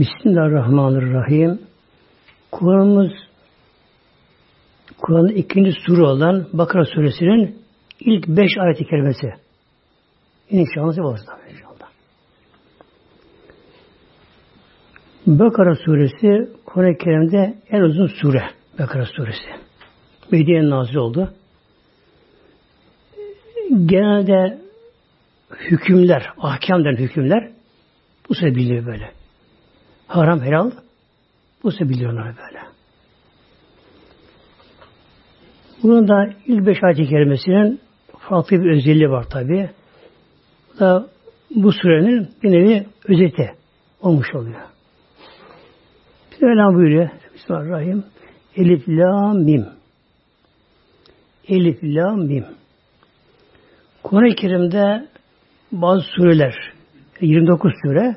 Bismillahirrahmanirrahim. Kur'an'ımız Kur'an'ın ikinci sure olan Bakara suresinin ilk beş ayet-i kerimesi. İnşallah olursa inşallah. Bakara suresi Kur'an-ı Kerim'de en uzun sure. Bakara suresi. Medine'nin nazil oldu. Genelde hükümler, ahkam hükümler bu biliniyor böyle. Haram helal bu sefer biliyorlar böyle. Bunun da ilk beş ayet-i kerimesinin farklı bir özelliği var tabi. Bu da bu surenin bir nevi özeti olmuş oluyor. Mevlam buyuruyor. Bismillahirrahmanirrahim. Elif, la, mim. Elif, la, mim. Kur'an-ı Kerim'de bazı sureler, 29 sure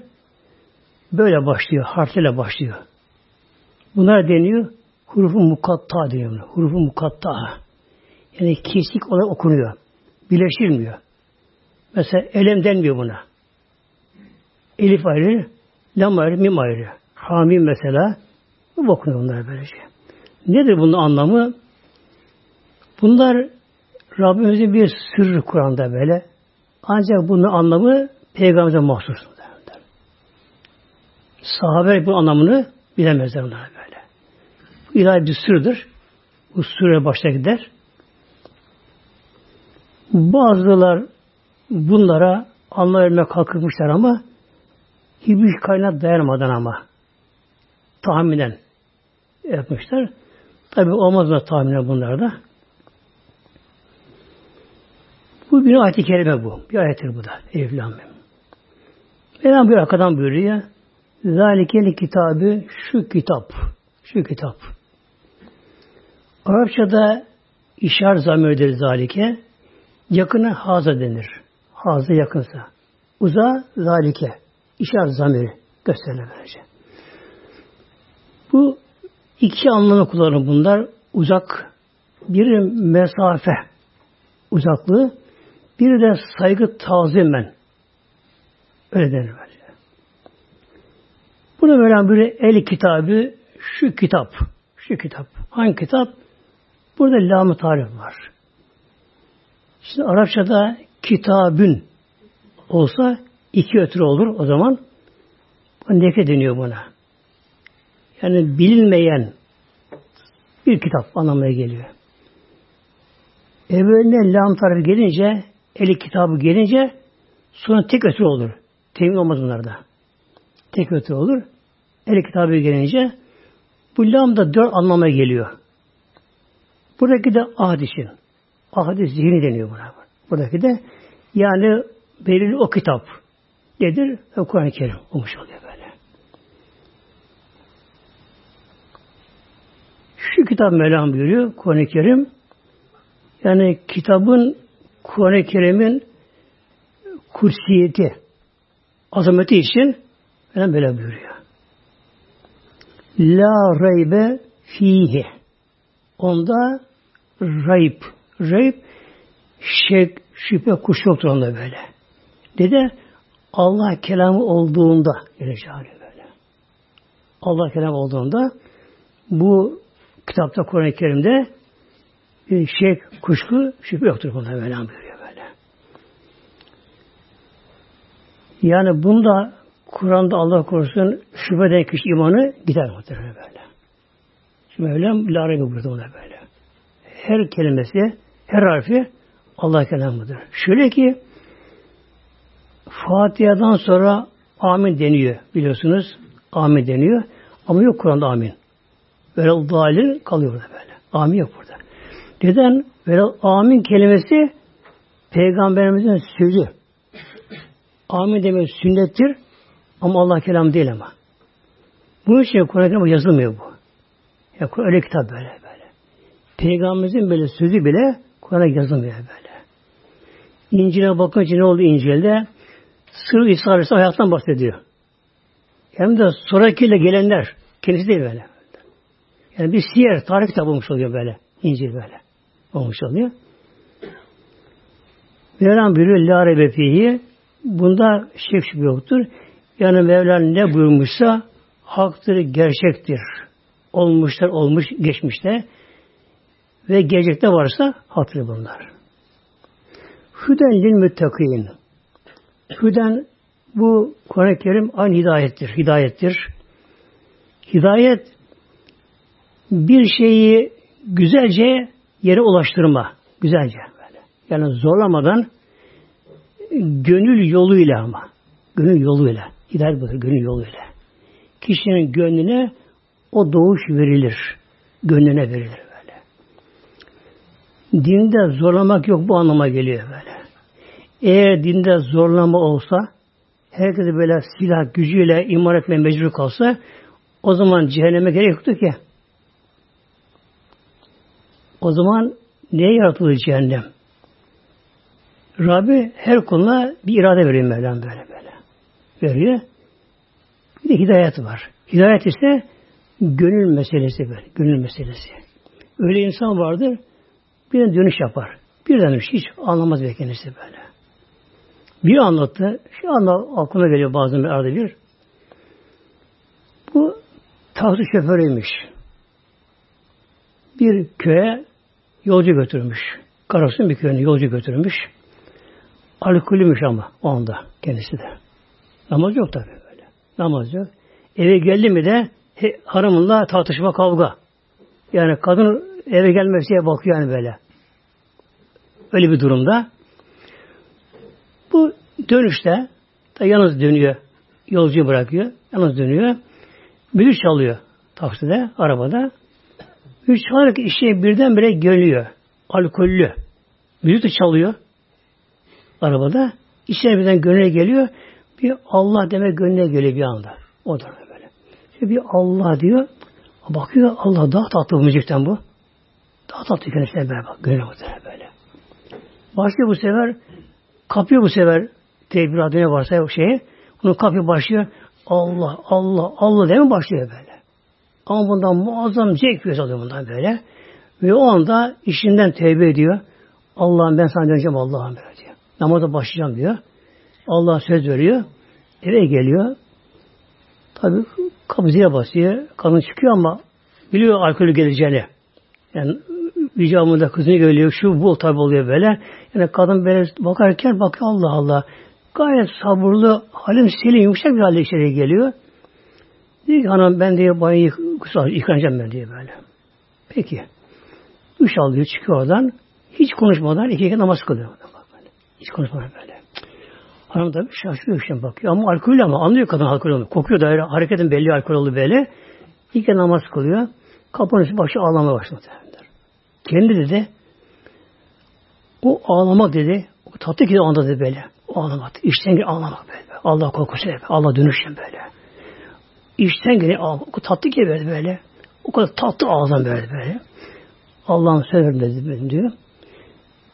böyle başlıyor, harflerle başlıyor. Bunlar deniyor, hurufu mukatta deniyor. Hurufu mukatta. Yani kesik olarak okunuyor. Birleştirmiyor. Mesela elem denmiyor buna. Elif ayrı, lam ayrı, mim ayrı. Hamim mesela. Bu okunuyor bunlar böylece. Nedir bunun anlamı? Bunlar Rabbimizin bir sırrı Kur'an'da böyle. Ancak bunun anlamı peygamberimize mahsus. Sahabe bu anlamını bilemezler bunlar böyle. Bu ilahi bir sırdır. Bu sure başta gider. Bazılar bunlara anlam vermeye kalkmışlar ama hiçbir kaynak dayanamadan ama tahminen yapmışlar. Tabi olmaz mı tahminen bunlarda. Bu bir ayet-i kerime bu. Bir ayettir bu da. Evlamim. Mevlam bir arkadan buyuruyor. Zalikeli kitabı şu kitap. Şu kitap. Arapçada işar zamirdir zalike. Yakına haza denir. Haza yakınsa. Uza zalike. İşar zamiri gösterilir böylece. Bu iki anlamı kullanılır bunlar. Uzak, bir mesafe uzaklığı, bir de saygı tazimen. Öyle denir Bunu veren bir el kitabı, şu kitap. Şu kitap. Hangi kitap? Burada lam tarif var. Şimdi Arapçada kitabün olsa iki ötürü olur o zaman. Neke deniyor buna yani bilinmeyen bir kitap anlamaya geliyor. Evveline lam tarafı gelince, eli kitabı gelince sonra tek ötürü olur. Temin olmaz bunlarda. Tek ötürü olur. Eli kitabı gelince bu lam dört anlamaya geliyor. Buradaki de ahd için. Ahd zihni deniyor buna. Buradaki de yani belirli o kitap nedir? Kur'an-ı Kerim olmuş oluyor böyle. Şu kitap Mevlam buyuruyor Kuran-ı Kerim. Yani kitabın Kuran-ı Kerim'in kursiyeti azameti için Mevlam böyle buyuruyor. La raybe fihi. Onda rayb. Rayb şek, şüphe, kuş yoktur onda böyle. Dede Allah kelamı olduğunda geleceği böyle. Allah kelamı olduğunda bu kitapta Kur'an-ı Kerim'de bir şey kuşku şüphe yoktur bunda böyle buyuruyor böyle. Yani bunda Kur'an'da Allah korusun şüpheden kişi imanı gider muhtemelen böyle. Şimdi Mevlam la reybe buyurdu ona böyle. Her kelimesi, her harfi Allah kelamıdır. Şöyle ki Fatiha'dan sonra amin deniyor biliyorsunuz. Amin deniyor. Ama yok Kur'an'da amin. Velel dalil kalıyor burada böyle. Amin yok burada. Neden? Velel amin kelimesi peygamberimizin sözü. Amin demek sünnettir ama Allah kelam değil ama. Bu için Kur'an-ı Kerim yazılmıyor bu. Ya öyle kitap böyle böyle. Peygamberimizin böyle sözü bile Kur'an'a yazılmıyor böyle. İncil'e bakınca ne oldu İncil'de? Sırrı İsa Aleyhisselam hayattan bahsediyor. Hem de sonrakiyle gelenler. Kendisi değil böyle. Yani bir siyer, tarih kitabı olmuş oluyor böyle. İncil böyle. Olmuş oluyor. Mevlam buyuruyor La rebe bunda şek şüphe yoktur. Yani Mevlam ne buyurmuşsa haktır, gerçektir. Olmuşlar, olmuş, geçmişte ve gelecekte varsa hatırı bunlar. Hüden lil müttakîn. Hüden bu Kur'an-ı Kerim aynı hidayettir. Hidayettir. Hidayet bir şeyi güzelce yere ulaştırma. Güzelce böyle. Yani zorlamadan gönül yoluyla ama. Gönül yoluyla. Hidayet budur. Gönül yoluyla. Kişinin gönlüne o doğuş verilir. Gönlüne verilir böyle. Dinde zorlamak yok bu anlama geliyor böyle. Eğer dinde zorlama olsa herkes böyle silah gücüyle imar etmeye mecbur kalsa o zaman cehenneme gerek yoktu ki. O zaman neye yaratılır cehennem? Rabbi her kuluna bir irade veriyor Mevlam böyle böyle. Veriyor. Bir de hidayet var. Hidayet ise gönül meselesi böyle. Gönül meselesi. Öyle insan vardır bir dönüş yapar. Bir dönüş hiç anlamaz bir kendisi böyle. Bir anlattı. Şu anda aklıma geliyor bazen bir arada bir. Bu taksi şoförüymüş. Bir köye yolcu götürmüş. Karasın bir köyüne yolcu götürmüş. Alkolümüş ama o anda kendisi de. Namaz yok tabii böyle. Namaz yok. Eve geldi mi de he, hanımınla tartışma kavga. Yani kadın eve gelmesiye bakıyor yani böyle. Öyle bir durumda. Bu dönüşte da yalnız dönüyor. Yolcuyu bırakıyor. Yalnız dönüyor. Müdür çalıyor takside, arabada. Müdür çalarken işe birdenbire geliyor. Alkollü. Müdür de çalıyor arabada. İçine birden gönüle geliyor. Bir Allah deme gönüle geliyor bir anda. O da böyle. İşte bir Allah diyor. Bakıyor Allah daha tatlı bu müzikten bu. Daha tatlı kendisine böyle bak. Gönüle böyle. Başlıyor bu sefer kapıyor bu sefer tebir adı ne varsa o şeye. Onu kapıyor başlıyor. Allah Allah Allah deme başlıyor böyle. Ama bundan muazzam zevk alıyor bundan böyle. Ve o anda işinden tevbe ediyor. Allah'ım ben sana döneceğim Allah'ım böyle diyor. Namaza başlayacağım diyor. Allah söz veriyor. Eve geliyor. Tabi kapı basıyor. Kadın çıkıyor ama biliyor alkolü geleceğini. Yani icabında kızını görüyor. Şu bu tabi oluyor böyle. Yani kadın böyle bakarken bakıyor Allah Allah. Gayet sabırlı, halim selim, yumuşak bir halde içeri geliyor. Diyor ki hanım ben diye banyo yıkanacağım ben diye böyle. Peki. Duş alıyor çıkıyor oradan. Hiç konuşmadan iki kere namaz kılıyor. Hiç konuşmadan böyle. Hanım da şaşırıyor işte bakıyor. Ama alkol ama anlıyor kadın alkol olduğunu. Kokuyor da öyle, hareketin belli alkol oldu böyle. İlk namaz kılıyor. Üstü başı ağlamaya başladı. Kendi dedi o ağlamak dedi o tatlı ki anda dedi böyle. O ağlamak. İşten gelen ağlamak böyle. Allah korkusu böyle. Allah dönüşüm böyle. İşten gelen ağlamak. O tatlı ki böyle böyle. O kadar tatlı ağzından böyle böyle. Allah'ın söz dedi diyor.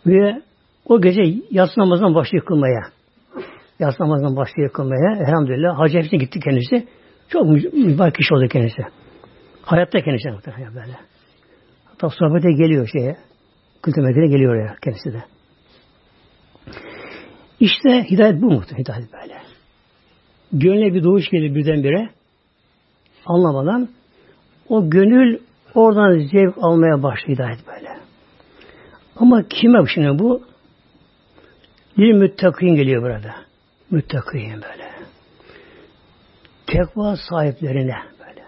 Ve o gece yatsı namazından başlıyor kılmaya. Yatsı namazından başlıyor kılmaya. Elhamdülillah. Hacı hepsine gitti kendisi. Çok mübarek kişi oldu kendisi. Hayatta kendisi muhtemelen böyle. Hatta sohbete geliyor şeye. Kültür geliyor ya kendisi de. İşte hidayet bu muhtemelen. Hidayet böyle. Gönle bir doğuş gelir birdenbire. Anlamadan o gönül oradan zevk almaya başlıyor hidayet böyle. Ama kime şimdi bu? Bir müttakin geliyor burada. Müttakin böyle. Tekva sahiplerine böyle.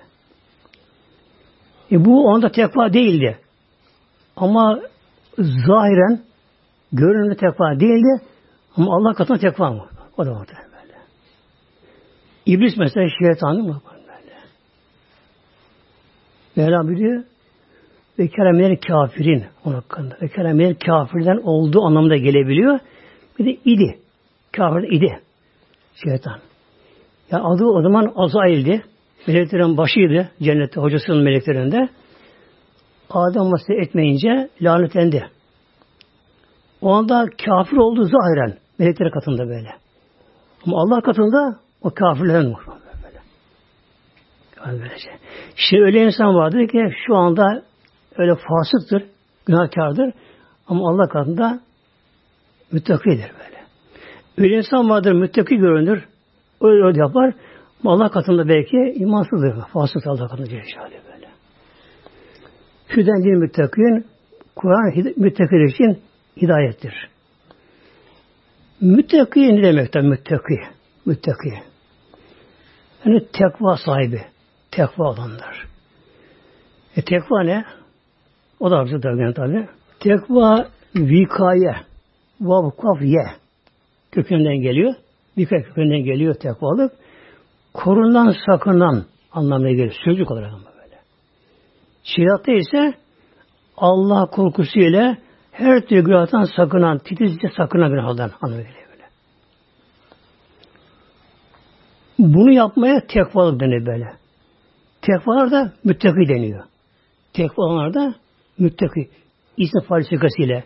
E bu onda tekva değildi. Ama zahiren görünümde tekva değildi. Ama Allah katında tekva mı? O da orada böyle. İblis mesela şeytanı mı? Böyle. Mevla biliyor. Ve keremeler kafirin onun hakkında. Ve keremeler kafirden olduğu anlamda gelebiliyor. Bir de idi. Kafir idi. Şeytan. Ya adı o zaman Azail'di. Meleklerin başıydı. Cennette hocasının meleklerinde. Adem masaya etmeyince lanetlendi. O anda kafir oldu zahiren. Melekler katında böyle. Ama Allah katında o kafirlerin böyle. Yani böylece. Şimdi öyle insan vardır ki şu anda öyle fasıktır, günahkardır. Ama Allah katında müttakidir. Öyle insan vardır, müttaki görünür. Öyle, öyle yapar. Allah katında belki imansızdır. Fasık Allah katında Celle böyle. Hüden din müttakın Kur'an müttakir için hidayettir. Müttaki ne demektir müttaki? Müttaki. Yani tekva sahibi. Tekva olanlar. E tekva ne? O da bize tabi. tabi. Tekva vikaye. Vav kaf ye. Kökünden geliyor. Vikaye kökünden geliyor tekvalık. Korunan sakınan anlamına geliyor. Sözcük olarak ama böyle. Şiiratta ise Allah korkusuyla her türlü günahtan sakınan, titizce sakınan günahdan anlamına geliyor böyle. Bunu yapmaya tekvalık deniyor böyle. Tekvalar da müttaki deniyor. Tekvalar da müttaki. İsmi falsifikasıyla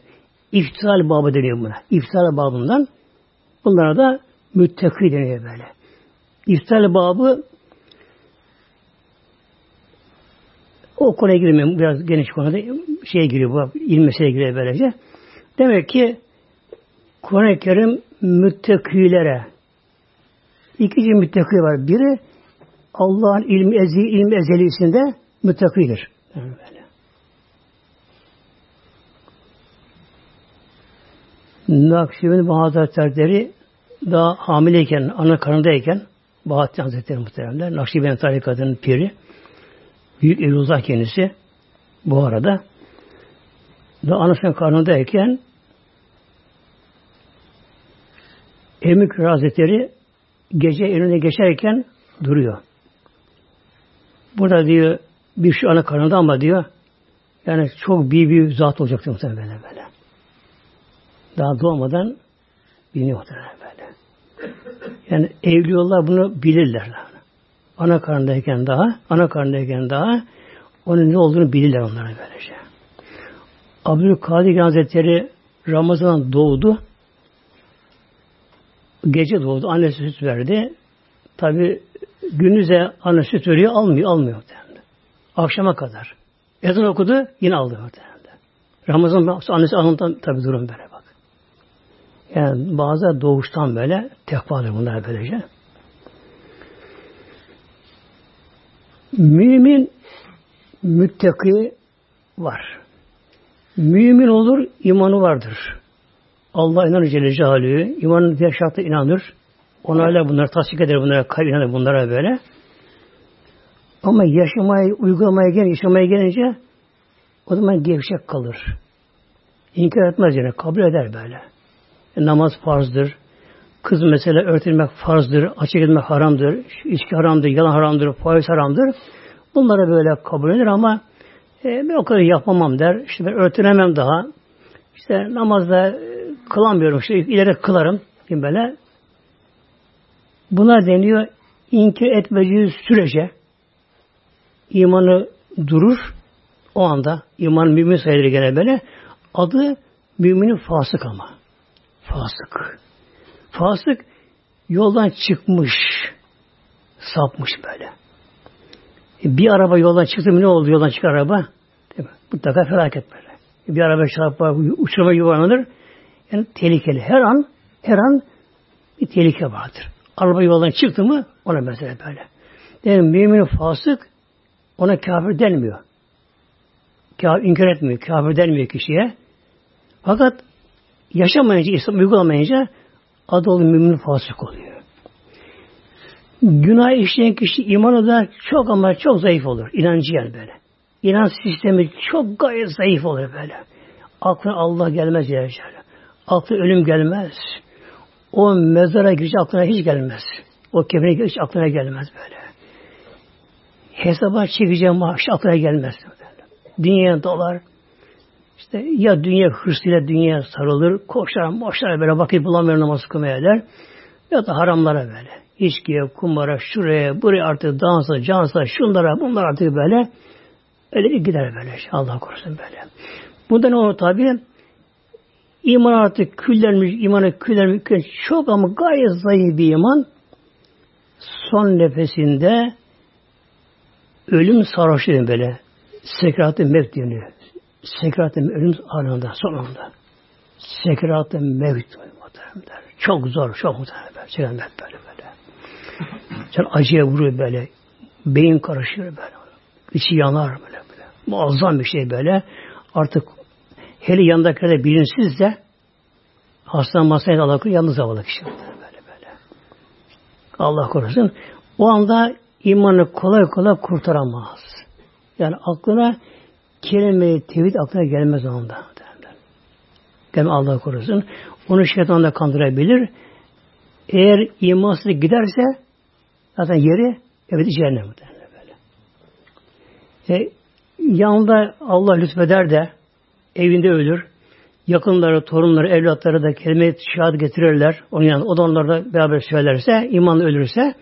iftisal babı deniyor buna. İftisal babından bunlara da müttaki deniyor böyle. İftisal babı o konuya girmeyeyim. Biraz geniş konuda şeye giriyor bu. İlm meseleye giriyor böylece. Demek ki Kur'an-ı Kerim müttakilere iki cin müttaki var. Biri Allah'ın ilmi, ezi, ilmi ezelisinde müttakidir. Yani böyle. Nakşibin Hazretleri daha hamileyken, ana karnındayken Bahattin Hazretleri muhteremler, Nakşibin tarikatının piri, büyük Eylullah kendisi bu arada da anasının karnındayken Emir Hazretleri gece önüne geçerken duruyor. Burada diyor bir şu ana karnında ama diyor yani çok büyük bir zat olacaktı muhtemelen böyle. Daha doğmadan muhtemelen böyle. Yani evliyorlar bunu bilirler. Ana karnındayken daha, ana karnındayken daha onun ne olduğunu bilirler onlara böylece. Abdülkadir Hazretleri Ramazan doğdu. Gece doğdu. Annesi süt verdi. Tabi gündüze anne süt veriyor. Almıyor. Almıyor. Muhtemelen. Akşama kadar. Ezan okudu. Yine aldı. Muhtemelen. Ramazan annesi alından tabi durum böyle. Yani bazı doğuştan böyle tekvadır bunlar böylece. Mümin müttaki var. Mümin olur, imanı vardır. Allah inanır Celle Celaluhu. İmanın diğer şartı inanır. Onayla bunları tasdik eder bunlara, kalp inanır bunlara böyle. Ama yaşamaya, uygulamaya gelince, yaşamaya gelince o zaman gevşek kalır. İnkar etmez yani, kabul eder böyle. Namaz farzdır. Kız mesela örtülmek farzdır, açık etmek haramdır, içki haramdır, yalan haramdır, faiz haramdır. Bunları böyle kabul eder ama e, ben o kadar yapamam der. İşte ben örtünemem daha. İşte namazda e, kılamıyorum. İşte ileri kılarım. Gibi böyle. Buna deniyor inkar etmediği sürece imanı durur. O anda iman mümin sayılır gene böyle. Adı müminin fasık ama. Fasık. Fasık yoldan çıkmış. Sapmış böyle. Bir araba yoldan çıktı mı ne oldu yoldan çıkan araba? Değil mi? Mutlaka felaket böyle. Bir araba çarpar, uçurma yuvarlanır. Yani tehlikeli. Her an, her an bir tehlike vardır. Araba yoldan çıktı mı ona mesele böyle. Yani mümin fasık ona kafir denmiyor. Kafir inkar etmiyor. Kafir denmiyor kişiye. Fakat yaşamayınca, İslam uygulamayınca adı oluyor mümin fasık oluyor. Günah işleyen kişi imanı da çok ama çok zayıf olur. İnancı yani böyle. İnanç sistemi çok gayet zayıf olur böyle. Aklına Allah gelmez ya. Aklı ölüm gelmez. O mezara girecek aklına hiç gelmez. O kefene hiç aklına gelmez böyle. Hesaba çekeceğim maaş aklına gelmez. Dünya dolar. İşte ya dünya hırsıyla dünya sarılır, koşar, boşlar böyle vakit bulamıyor namaz kılmaya eder. Ya da haramlara böyle içkiye, kumara, şuraya, buraya artık dansa, cansa, şunlara, bunlar artık böyle öyle gider böyle. Allah korusun böyle. Bunda ne olur tabi? İman artık küllenmiş, imanı küllenmiş, çok ama gayet zayıf bir iman. Son nefesinde ölüm sarhoşluğu böyle. Sekrat-ı mevt deniyor. Sekrat-ı ölüm anında, son anda. Sekrat-ı mevt. Çok zor, çok muhtemelen. Sekrat-ı mevt böyle böyle. Sen acıya vuruyor böyle. Beyin karışıyor böyle. İçi yanar böyle. böyle. Muazzam bir şey böyle. Artık hele yanındakiler bilinçsiz de hastanın masaya alakalı yalnız havalı kişi. Böyle böyle. Allah korusun. O anda imanı kolay kolay kurtaramaz. Yani aklına kelime tevhid aklına gelmez o anda. Gelme Allah korusun. Onu şeytan da kandırabilir. Eğer imansız giderse zaten yeri evet cehennem böyle. E, yanında Allah lütfeder de evinde ölür. Yakınları, torunları, evlatları da kelime-i şehadet getirirler. Onun yanında, o da onlarla beraber söylerse, iman ölürse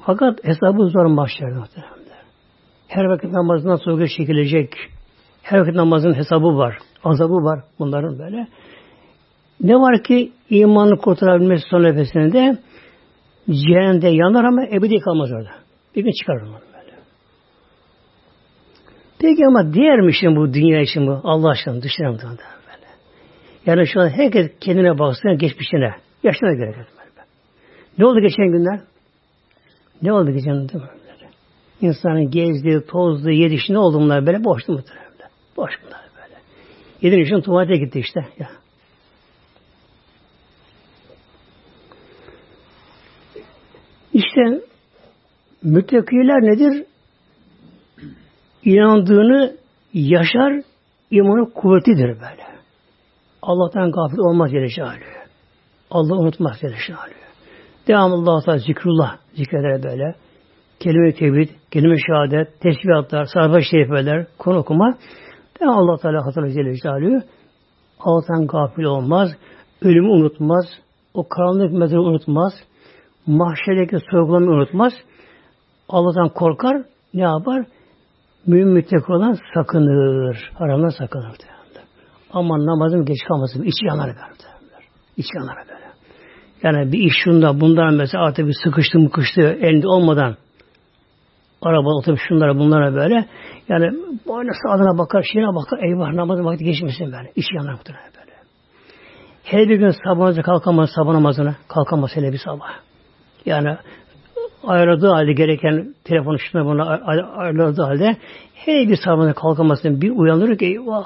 fakat hesabı zor başlar muhtemelen. Her vakit namazından sonra çekilecek. Her vakit namazın hesabı var. Azabı var bunların böyle. Ne var ki imanı kurtarabilmesi son nefesinde cehennemde yanar ama ebedi kalmaz orada. Bir gün çıkar onu böyle. Peki ama diğer mi şimdi bu dünya için bu Allah aşkına dışına böyle. Yani şu an herkes kendine baksın geçmişine. Yaşına göre. Böyle. Ne oldu geçen günler? Ne oldu geçen günler? İnsanın gezdiği, tozduğu, yedişi ne oldu bunlar böyle? Boştu muhtemelen. Boş bunlar böyle. Yedin için tuvalete gitti işte. Ya. İşte müttakiler nedir? İnandığını yaşar, imanı kuvvetidir böyle. Allah'tan gafil olmaz Celle Şahalü. Allah unutmaz Celle Şahalü. Devamlı Allah'a zikrullah zikreder böyle. Kelime-i tevhid, kelime şehadet, tesbihatlar, sahabe şerifeler, konu okuma. Devamlı Allah Teala hatırlar Celle. Allah'tan gafil olmaz, ölümü unutmaz, o karanlık mezarı unutmaz, mahşerdeki sorgulamayı unutmaz. Allah'tan korkar, ne yapar? Mümin müttek olan sakınır. Haramdan sakınır. Ama namazım geç kalmasın. İçi yanar böyle. İçi yanar böyle. Yani bir iş şunda bundan mesela artık bir sıkıştı mıkıştı elinde olmadan araba otobüs şunlara bunlara böyle yani boyuna sağına bakar şeyine bakar eyvah namazın vakti geçmesin böyle. İçi yanar muhtemelen böyle. Her bir gün sabah kalkamaz sabah namazına kalkamaz hele bir sabah. Yani ayarladığı halde gereken telefonu şuna buna ayarladığı halde her bir sabahına kalkamasın bir uyanır ki eyvah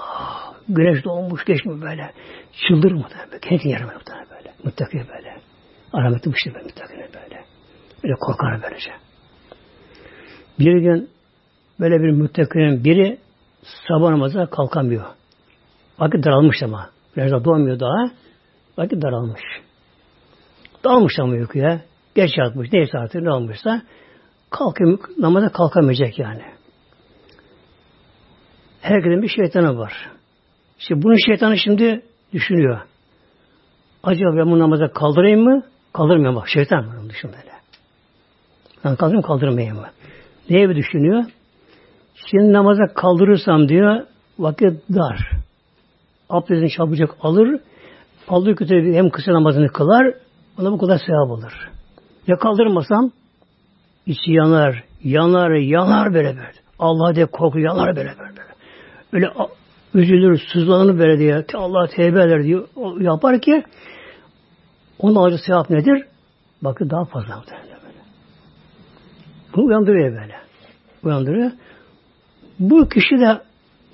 güneş doğmuş geçmiyor böyle. Çıldır mı da Kendi yarım muhtemelen böyle. Muttaki böyle. Arametli bir şey böyle muttaki böyle. Böyle korkar böylece. Bir gün böyle bir müttakinin biri sabah namaza kalkamıyor. Vakit daralmış ama. Biraz da doğmuyor daha. Vakit daralmış. Dalmış ama uykuya. Geç yatmış. Neyse artık ne olmuşsa kalkıyor, namaza kalkamayacak yani. Herkesin bir şeytanı var. İşte bunun şeytanı şimdi düşünüyor. Acaba ben bu namaza kaldırayım mı? Kaldırmıyor bak. Şeytan var onu düşün böyle. Ben kaldırayım kaldırmayayım mı? Neye bir düşünüyor? Şimdi namaza kaldırırsam diyor vakit dar. Abdestini çabucak alır. Aldığı kötü hem kısa namazını kılar. Ona bu kadar sevap olur. Ya kaldırmasam içi yanar, yanar, yanar böyle böyle. Allah diye korku yanar böyle böyle. Öyle üzülür, sızlanır böyle diye. Allah tevbe eder diye yapar ki onun acı sevap nedir? Bakın daha fazla böyle. Bunu uyandırıyor böyle. Uyandırıyor. Bu kişi de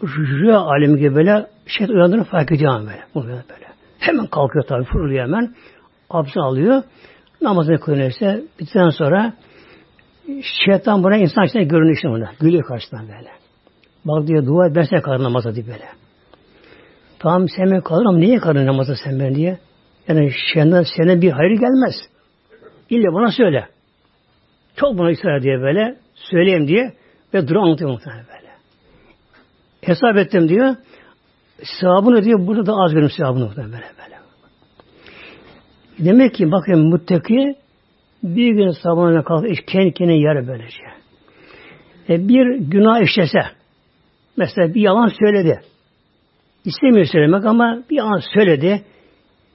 rüya alemi gibi böyle şey uyandırır fark ediyor böyle. Bu böyle. Hemen kalkıyor tabi fırlıyor hemen. Abdest alıyor. Namazını kılıyorsa bittikten sonra şeytan buna insan içinde görünüyor işte buna. Gülüyor karşısından böyle. Bak diyor dua et ben sana kalırım namaza diye böyle. Tamam sen ben kalırım ama niye kalırım namaza sen ben diye. Yani şeyden senin bir hayır gelmez. İlle bana söyle. Çok buna ısrar diye böyle söyleyeyim diye ve duru anlatıyor muhtemelen böyle. Hesap ettim diyor. Sevabını diyor burada da az görüm sevabını muhtemelen böyle. böyle. Demek ki bakın muttaki bir gün sabahına kalkıp kendi kendine yer böylece. E, bir günah işlese mesela bir yalan söyledi. İstemiyor söylemek ama bir yalan söyledi.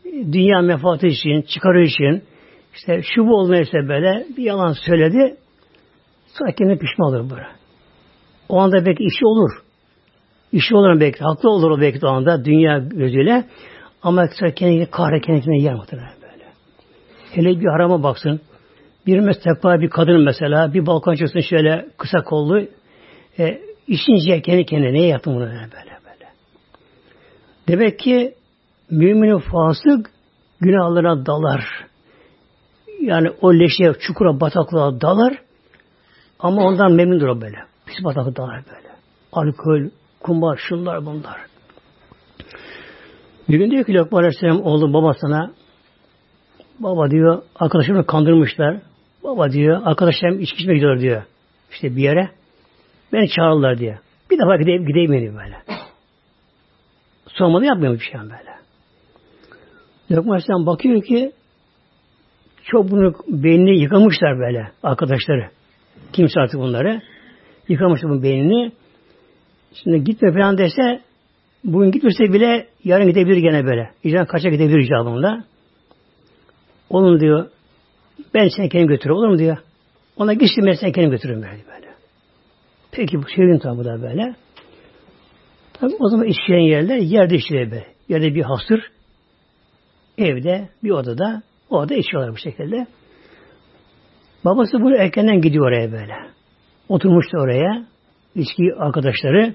Dünya menfaati için, çıkarı için işte şu bu olmaysa böyle bir yalan söyledi. Sonra kendine pişman olur böyle. O anda belki işi olur. İşi olur belki. Haklı olur o belki o anda dünya gözüyle. Ama sonra kendini kahre kendine yer muhtemelen böyle. Hele bir harama baksın. Bir mesela bir kadın mesela bir balkon çıksın şöyle kısa kollu e, işince kendi kendine neye yaptın bunu böyle böyle. Demek ki müminin fasık günahlara dalar. Yani o leşe, çukura, bataklığa dalar ama ondan memnundur o böyle. Pis bataklığa dalar böyle. Alkol, kumar, şunlar bunlar. Bir gün diyor ki Lokman Aleyhisselam oğlu babasına baba diyor arkadaşımı kandırmışlar. Baba diyor arkadaşlarım içki içmeye gidiyor diyor. İşte bir yere. Beni çağırırlar diye. Bir defa gideyim, gideyim benim böyle. Sormalı yapmıyor bir şey böyle. Lokman Aleyhisselam bakıyor ki çok bunu beynini yıkamışlar böyle arkadaşları. Kimse artık bunları. Yıkamışlar bu beynini. Şimdi gitme falan dese bugün gitmese bile yarın gidebilir gene böyle. İcra kaça gidebilir icabında. Onun diyor ben seni kendim götürürüm olur mu diyor. Ona gitsin ben seni kendim götürürüm böyle. böyle. Peki bu sevin tabi da böyle. Tabi o zaman işleyen yerler yerde işliyor böyle. Yerde bir hasır evde bir odada orada içiyorlar bu şekilde. Babası bunu erkenden gidiyor oraya böyle. Oturmuş da oraya. İçki arkadaşları.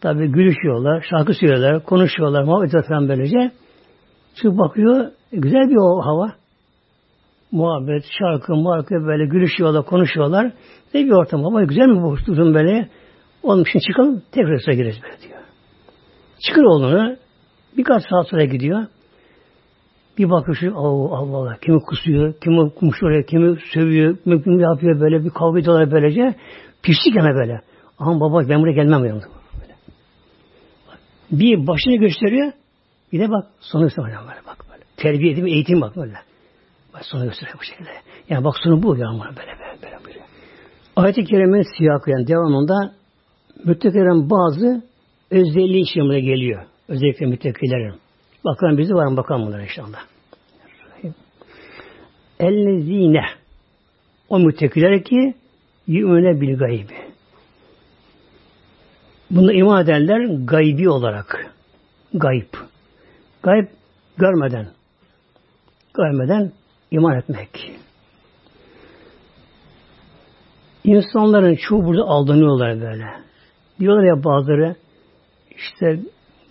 Tabi gülüşüyorlar, şarkı söylüyorlar, konuşuyorlar, muhabbet falan böylece. Çıkıp bakıyor, güzel bir o hava. Muhabbet, şarkı, markı böyle gülüşüyorlar, konuşuyorlar. Ne bir ortam ama güzel mi bu böyle? Onun için çıkalım, tekrar sıra gireriz böyle diyor. Çıkır oğlunu, birkaç saat sonra gidiyor. Bir bakıyor şu Allah Allah kimi kusuyor, kimi kumuşuyor, kimi sövüyor, kimi, yapıyor böyle bir kavga ediyorlar böylece. Pislik yana böyle. Aman baba ben buraya gelmem böyle. Bir başını gösteriyor, bir de bak sonu gösteriyor böyle bak böyle. Terbiye eğitim, eğitim bak böyle. Bak sonu gösteriyor bu şekilde. Yani bak sonu bu ya böyle böyle böyle böyle. Ayet-i Kerime'nin siyakı yani devamında müttekilerin bazı özelliği işlemine geliyor. Özellikle müttekilerin. Bakalım bizi var mı bakalım bunlara inşallah. Ellezine o müttekiler ki yü'müne bil gaybi. Bunu iman ederler gaybi olarak. Gayb. Gayb görmeden. Görmeden iman etmek. İnsanların çoğu burada aldanıyorlar böyle. Diyorlar ya bazıları işte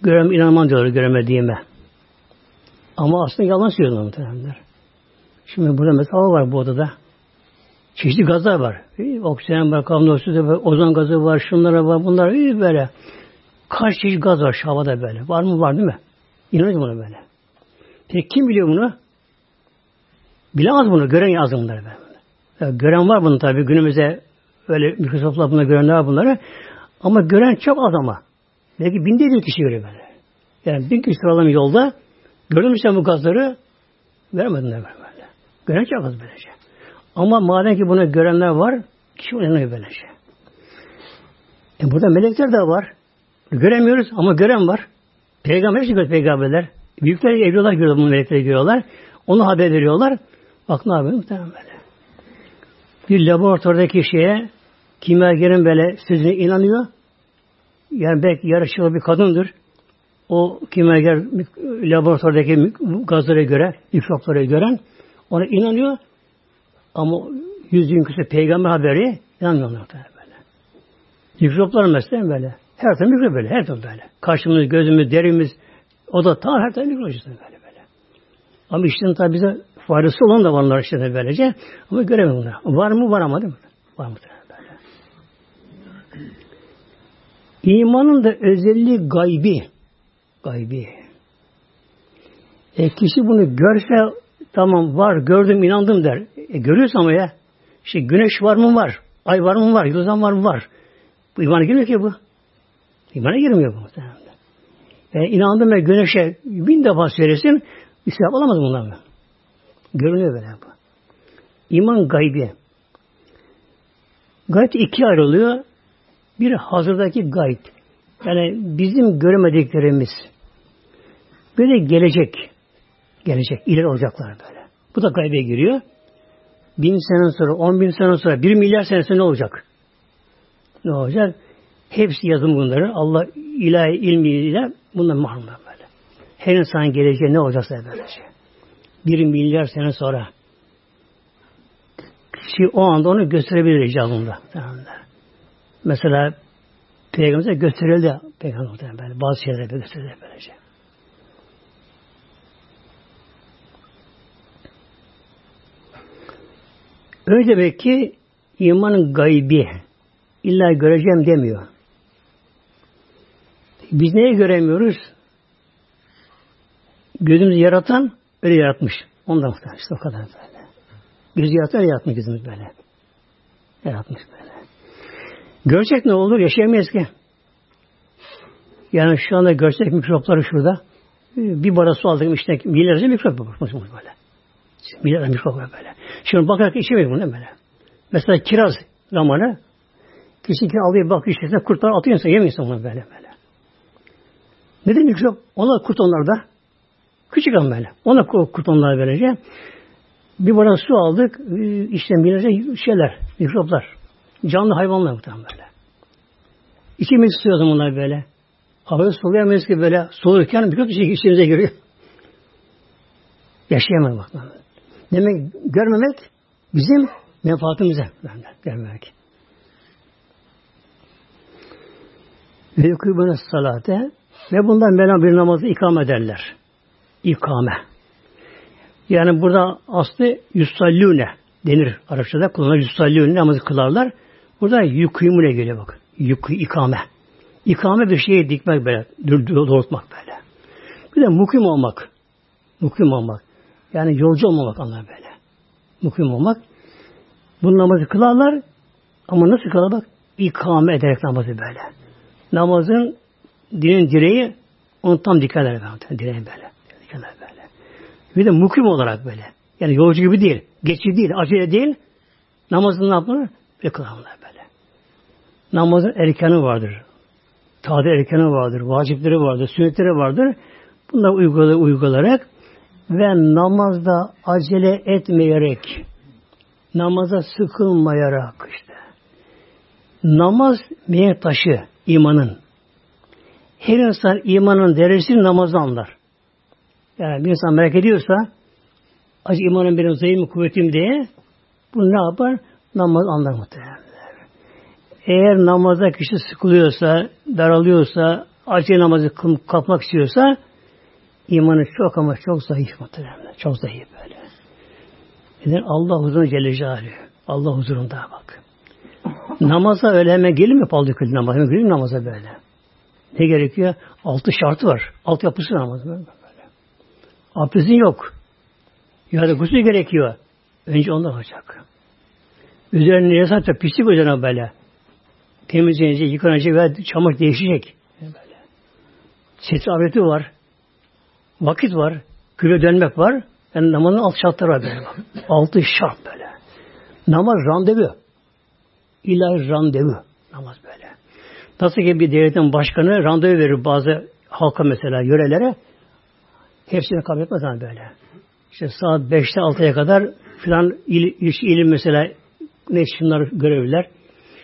görem inanmam diyorlar göremediğime. Ama aslında yalan söylüyorlar muhtemelenler. Şimdi burada mesela var bu odada. Çeşitli gazlar var. Oksijen var, karbondioksit var, ozon gazı var, şunlara var, bunlar iyi böyle. Kaç çeşit gaz var şu havada böyle. Var mı? Var değil mi? İnanın buna böyle. Peki kim biliyor bunu? Bilemez bunu. Gören yazın bunları böyle. Yani gören var bunu tabi. Günümüzde öyle Microsoft'la bunları görenler var bunları. Ama gören çok az ama. Belki binde bir kişi görüyor böyle. Yani bin kişi sıralama yolda gördün mü sen bu gazları? Vermediler böyle. Gören çok az böylece. Ama madem ki bunu görenler var, kişi inanıyor böylece. E burada melekler de var. Göremiyoruz ama gören var. Peygamber hepsi görüyor peygamberler. Büyükler evliyorlar görüyorlar, bunu melekleri görüyorlar. Onu haber veriyorlar. Bak ne yapıyor muhtemelen böyle. Bir laboratuvardaki şeye kimyagerin böyle sözüne inanıyor. Yani belki yarışçılı bir kadındır. O kimyager laboratuvardaki gazlara göre, mikroplara gören ona inanıyor. Ama yüz gün küsur peygamber haberi inanmıyorlar böyle. Mikroplar mesela böyle. Her tarafı mikrop böyle. Her tarafı böyle. Kaşımız, gözümüz, derimiz o da tam her tarafı mikrop böyle böyle. Ama işte tabi bize faydası olan da varlar işte böylece. Ama göremiyor bunlar. Var mı? Var ama değil mi? Var mı? Böyle. İmanın da özelliği gaybi. Gaybi. E kişi bunu görse tamam var gördüm inandım der. E görüyorsun ama ya. İşte güneş var mı var. Ay var mı var. Yıldızan var mı var. Bu imana girmiyor ki bu. İmana girmiyor bu muhtemelen. E, inandım ve güneşe bin defa söylesin sevap alamaz bundan mı? Görünüyor böyle bu. İman gaybi. Gayb iki ayrılıyor. Bir hazırdaki gayb. Yani bizim göremediklerimiz. Böyle gelecek. Gelecek. ileri olacaklar böyle. Bu da gaybe giriyor. Bin sene sonra, on bin sene sonra, bir milyar sene sonra ne olacak? Ne olacak? Hepsi yazım bunların. Allah ilahi ilmiyle bundan mahrumlar böyle. Her insan geleceği ne olacaksa böylece. Bir milyar sene sonra kişi o anda onu gösterebilir icabında. Mesela Peygamber'e gösterildi Peygamber'e böyle bazı şeyler gösterildi böylece. Öyle demek ki imanın gaybi illa göreceğim demiyor. Biz neye göremiyoruz? Gözümüzü yaratan öyle yaratmış. Ondan muhtemelen işte o kadar böyle. Gözü yaratan öyle yaratmış gözümüz böyle. Yaratmış böyle. Görecek ne olur? Yaşayamayız ki. Yani şu anda görsek mikropları şurada. Bir bardak su aldık işte milyarca mikrop böyle. Milyarca mikrop böyle. Şimdi bakarak içemeyiz bunu böyle. Mesela kiraz zamanı kişi ki alıyor bak işte kurtlar atıyor insan yemiyor insan bunu böyle böyle. Neden mikrop? Onlar kurt onlarda. Küçük ama böyle. Ona kurt onlar böylece. Bir bardak su aldık. işte milyarca şeyler, mikroplar. Canlı hayvanlar muhtemelen böyle. İçimiz istiyor bunlar böyle. Havayı soluyamayız ki böyle solurken mikrop bir şey içimize giriyor. Yaşayamaz bak. Demek görmemek bizim menfaatimize. Görmemek. Ve yukubune salate ve bundan melam bir namazı ikame ederler. İkame. Yani burada aslı yusallune denir Arapçada kullanılır. Yusallune namazı kılarlar. Burada yukimune geliyor bakın. Yuku, ikame. İkame bir şeyi dikmek böyle, doğrultmak böyle. Bir de mukim olmak. Mukim olmak. Yani yolcu olmamak anlar böyle. Mukim olmak. Bu namazı kılarlar ama nasıl kılarlar bak? İkame ederek namazı böyle. Namazın dinin direği onu tam dikerler. Direği böyle. Dikerler böyle. Bir de mukim olarak böyle. Yani yolcu gibi değil. Geçici değil. Acele değil. Namazını ne yapılır? Ve kılarlar böyle. Namazın erkanı vardır. Tade erkanı vardır. Vacipleri vardır. Sünnetleri vardır. Bunlar uygulayarak ve namazda acele etmeyerek namaza sıkılmayarak işte namaz mihenk taşı imanın. Her insan imanın derecesini namazı anlar. Yani bir insan merak ediyorsa acı imanın benim zayıf mı kuvvetim diye bunu ne yapar? Namaz anlar muhtemelen. Eğer namaza kişi sıkılıyorsa, daralıyorsa, acı namazı kapmak istiyorsa imanı çok ama çok zayıf muhtemelen. Çok zayıf böyle. Neden? Allah huzurunda Celle Celaluhu. Allah huzurunda bak. Namaza öyle hemen gelir mi paldı kıl namaz? Hemen gelir namaza böyle? Ne gerekiyor? Altı şartı var. Alt yapısı namaz böyle. Abdestin yok. Ya da gusül gerekiyor. Önce onlar olacak. Üzerine yasak pislik üzerine böyle temizlenecek, yıkanacak ve çamaşır değişecek. Böyle. Setrareti var. Vakit var. Küre dönmek var. Yani namazın alt şartları var böyle. Altı şart böyle. Namaz randevu. İlahi randevu. Namaz böyle. Nasıl ki bir devletin başkanı randevu verir bazı halka mesela, yörelere. Hepsini kabul etmez hani böyle. İşte saat 5'te 6'ya kadar filan il, il, ilim mesela ne şunlar görevliler.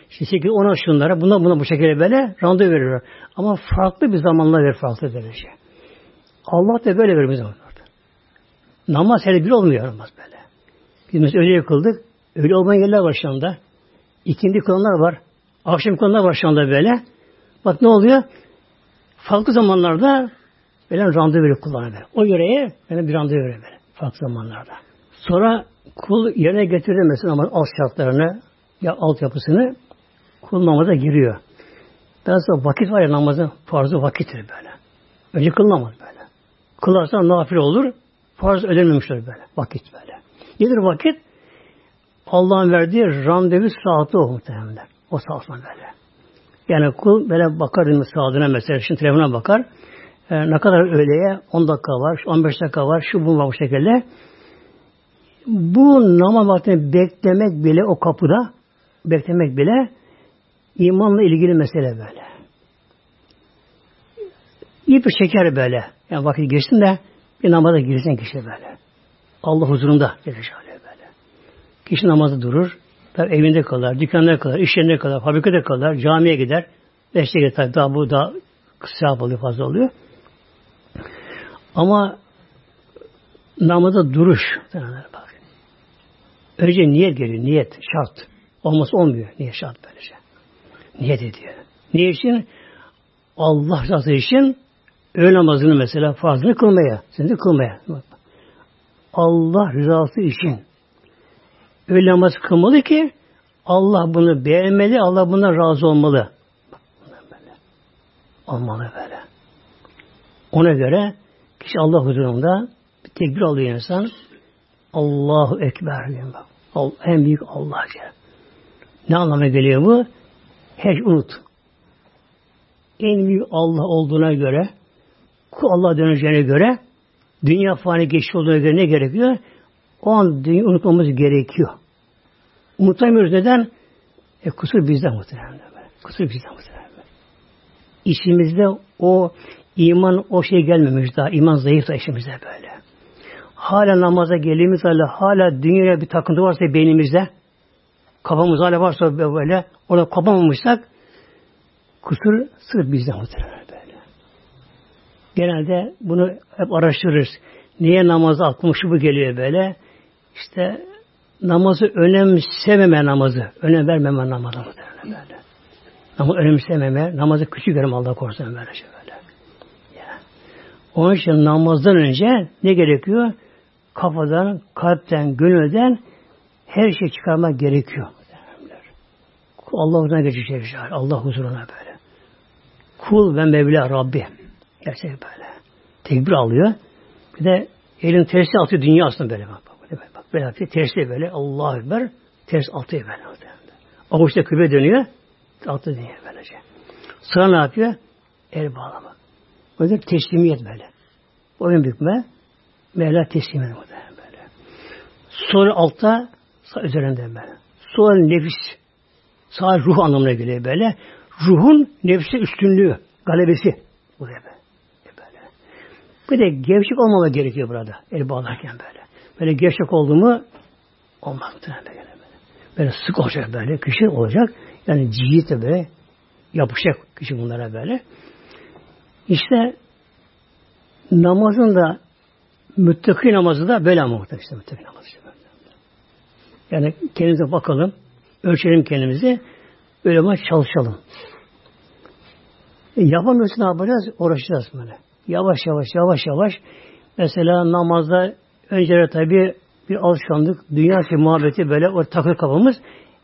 İşte 8 10 şunlara buna buna bu şekilde böyle randevu veriyor. Ama farklı bir zamanla verir farklı derece. Allah da böyle zaman. Namaz hele bir olmuyor namaz böyle. Biz mesela öyle kıldık. Öyle olmayan yerler var şu anda. İkindi kılanlar var. Akşam kılanlar var şu anda böyle. Bak ne oluyor? Farklı zamanlarda böyle randevu veriyor kullanıyor böyle. O yöreye böyle bir randevu veriyor böyle. Farklı zamanlarda. Sonra kul yerine getirdi mesela namaz alt şartlarını ya altyapısını kul namaza giriyor. Daha sonra vakit var ya namazın farzı vakittir böyle. Önce kılınamaz böyle. Kılarsan nafile olur. Farz ödenmemiştir böyle. Vakit böyle. Nedir vakit? Allah'ın verdiği randevu saati o muhtemelen. O saat böyle. Yani kul böyle bakar saatine mesela. Şimdi telefona bakar. E, ne kadar öğleye 10 dakika var, 15 dakika var, şu bu var bu şekilde. Bu namaz vaktini beklemek bile o kapıda beklemek bile imanla ilgili mesele böyle. Bir şeker böyle. Yani vakit geçsin de bir namaza girsin kişi böyle. Allah huzurunda böyle. Kişi namazı durur. Tabi evinde kalır, dükkanda kalır, iş yerinde kalır, fabrikada kalır, camiye gider. Beşte gider tabi daha bu daha kısa oluyor, fazla oluyor. Ama namaza duruş. Bak. Önce niyet geliyor. Niyet. Şart. Olması olmuyor. Niyet şart böylece. Niyet ediyor. Niye için? Allah rızası için öğle namazını mesela farzını kılmaya. De kılmaya. Allah rızası için öğle namazı kılmalı ki Allah bunu beğenmeli, Allah buna razı olmalı. Böyle. Olmalı böyle. Ona göre kişi Allah huzurunda bir tekbir alıyor insan. Allahu Ekber diyor. En büyük Allah diyor. Ne anlama geliyor bu? Şey unut. En büyük Allah olduğuna göre, Allah döneceğine göre, dünya fani geçiş olduğuna göre ne gerekiyor? O an dünya unutmamız gerekiyor. Unutamıyoruz neden? E, kusur bizden muhtemelen. Kusur bizden muhtemelen. İçimizde o iman o şey gelmemiş daha. iman zayıf da içimizde böyle. Hala namaza geldiğimiz hala hala dünyaya bir takıntı varsa beynimizde kafamız hala varsa böyle orada kopamamışsak kusur sırf bizden muhtemelen. Genelde bunu hep araştırırız. Niye namaza aklıma bu geliyor böyle? İşte namazı önemsememe namazı, önem vermeme namazı muhtemelen böyle. Ama önemsememe, namazı küçük görüm Allah korusun böyle şey böyle. Ya. Onun için namazdan önce ne gerekiyor? Kafadan, kalpten, gönülden her şey çıkarmak gerekiyor. Allah huzuruna geçecek. Allah huzuruna böyle. Kul ve Mevla Rabbi. Gerçek böyle. Tekbir alıyor. Bir de elin tersi atıyor dünya aslında böyle bak. Böyle bak. Böyle yapıyor. Tersi böyle. Allah Ekber. Ters atıyor böyle. Avuçta küpe dönüyor. Altı dönüyor böylece. Sıra ne yapıyor? El bağlama. O yüzden teslimiyet böyle. Boyun bükme. Mevla teslim ediyor böyle. Sonra altta sağ üzerinde böyle. Sonra nefis. Sağ ruh anlamına geliyor böyle. Ruhun nefsi üstünlüğü, galebesi. Böyle. böyle. Bir de gevşek olmama gerekiyor burada. El bağlarken böyle. Böyle gevşek oldu mu olmaz. Böyle, böyle. sık olacak böyle. Kişi olacak. Yani ciğit de böyle yapışacak kişi bunlara böyle. İşte namazın da müttaki namazı da böyle ama işte müttaki namazı. Yani kendimize bakalım, ölçelim kendimizi, böyle çalışalım. E, yapamıyorsun ne yapacağız? Uğraşacağız böyle. Yavaş yavaş, yavaş yavaş. Mesela namazda önce tabi bir alışkanlık, dünya şey muhabbeti böyle o takır kafamız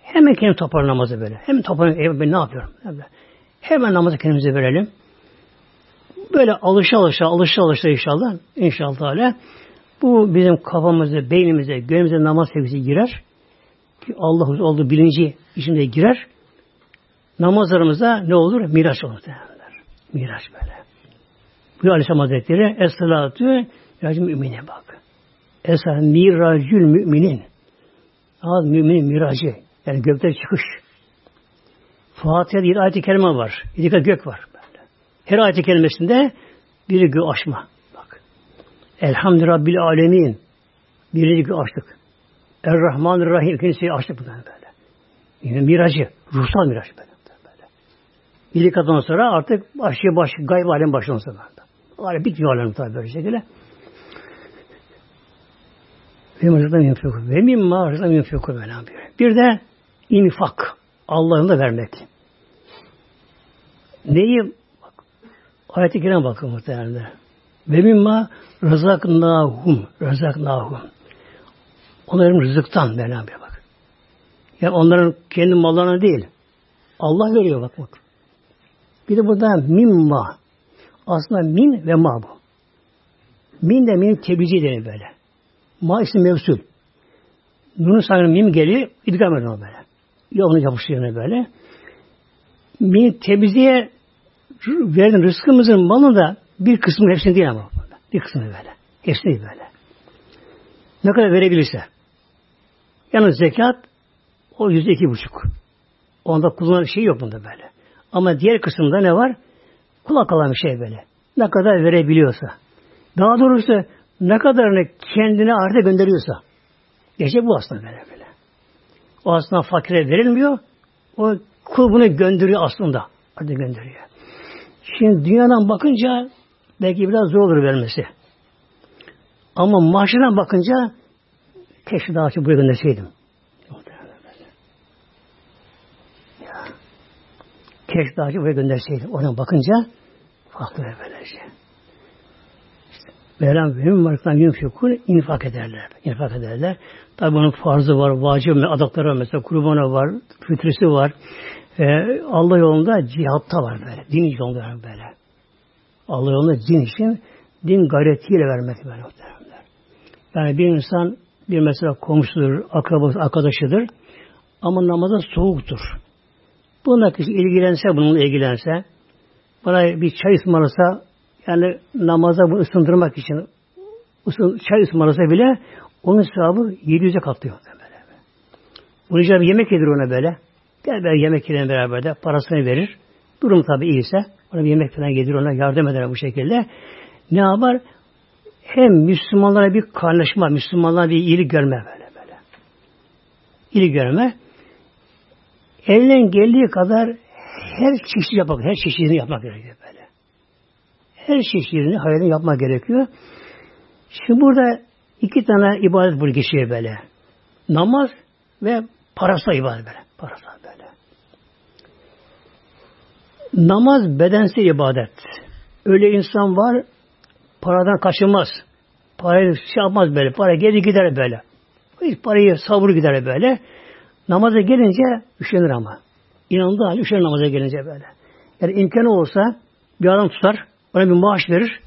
hemen kendi topar namazı böyle. Hemen topar, e, ben ne yapıyorum? Hemen namazı kendimize verelim. Böyle alışa alışa, alışa alışa inşallah, inşallah Teala bu bizim kafamıza, beynimize, gönlümüze namaz sevgisi girer. Ki Allah olduğu bilinci içinde girer. Namazlarımızda ne olur? Miraç olur derler. Miraç böyle. Bu Aleyhisselam Hazretleri Es-salatu miracı mümine bak. Es-salatu miracül müminin. Az müminin miracı. Yani gökte çıkış. Fatiha'da yedi ayet-i kerime var. Yedi gök var. Böyle. Her ayet-i kerimesinde biri gök aşma. Bak. Elhamdülillah Rabbil alemin. Birinci gök açtık. Er-Rahman Rahim. İkincisi açtık bundan böyle. Yine miracı. Ruhsal miracı böyle. böyle. İlk adından sonra artık başlıyor baş, gayb alem başladan sonra. Alem bitmiyor alem tabi böyle şekilde. Ve mızıktan yunfiku. Ve yunfiku böyle yapıyor. Bir de infak. Allah'ın da vermek. Neyi? Bak, ayet-i kerime bakın muhtemelen. Ve mimma rızaknahum. Rızaknahum. Onların rızıktan Mevlam bir bak. Yani onların kendi mallarına değil. Allah veriyor bak bak. Bir de burada mimma. Aslında min ve ma bu. Min de min tebliğci denir böyle. Ma ismi mevsul. Nun'un sanırım mim geliyor, idgam ediyor böyle. Ya onu yapıştırıyor böyle. Min tebliğe verdiğin rızkımızın malı da bir kısmı hepsini değil ama. Bir kısmı böyle. Hepsini değil böyle. Ne kadar verebilirse. Yalnız zekat o yüzde iki buçuk. Onda kullanılan şey yok bunda böyle. Ama diğer kısımda ne var? Kulak alan bir şey böyle. Ne kadar verebiliyorsa. Daha doğrusu ne kadarını kendine arda gönderiyorsa. Gerçek bu aslında böyle böyle. O aslında fakire verilmiyor. O kul bunu gönderiyor aslında. Arda gönderiyor. Şimdi dünyadan bakınca belki biraz zor olur vermesi. Ama maaşından bakınca keşke daha çok buraya gönderseydim. Keşke daha oraya gönderseydim. Oradan bakınca farklı böylece. Mevlam benim varlıktan yunfikun infak ederler. İnfak ederler. Tabi bunun farzı var, vacibi, adakları var mesela, kurbanı var, fütresi var. Ee, Allah yolunda cihatta var böyle. Din yolunda var böyle. Allah yolunda din için din gayretiyle vermek böyle muhteremler. Yani bir insan bir mesela komşudur, akrabası, arkadaşıdır ama namaza soğuktur. Bununla kişi ilgilense, bununla ilgilense, bana bir çay ısmarlasa, yani namaza bunu ısındırmak için ısın, çay ısmarlasa bile onun sevabı 700'e katlıyor. Böyle. Bunun için yemek yedir ona böyle. Gel böyle yemek yiyelim beraber de parasını verir. Durum tabi iyiyse ona bir yemek falan yedir ona yardım eder bu şekilde. Ne yapar? Hem Müslümanlara bir kaynaşma, Müslümanlara bir iyilik görme böyle böyle. İyilik görme. Elinden geldiği kadar her çeşit yapmak, her çeşidini yapmak gerekiyor böyle. Her çeşidini hayalini yapmak gerekiyor. Şimdi burada iki tane ibadet burada geçiyor böyle. Namaz ve parasal ibadet böyle. Parasal böyle. Namaz bedensel ibadet. Öyle insan var paradan kaçınmaz. Parayı şey yapmaz böyle. Para gelir gider böyle. Hiç parayı savur gider böyle. Namaza gelince üşenir ama. İnandığı halde üşenir namaza gelince böyle. Yani imkanı olsa bir adam tutar, ona bir maaş verir.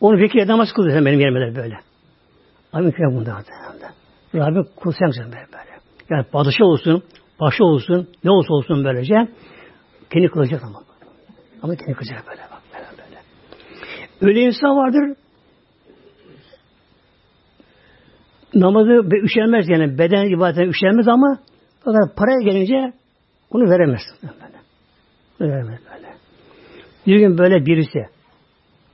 Onu vekil namaz kılıyor benim yerime böyle. Ama imkanı bunda. Rabbim kul sen böyle. Yani padişah olsun, başı olsun, ne olsa olsun böylece kendi kılacak ama. Ama kendi kılacak böyle bak. Böyle, böyle. Öyle insan vardır namazı üşenmez yani beden ibadetine üşenmez ama fakat paraya gelince onu veremez. Böyle. Onu veremez böyle. Bir gün böyle birisi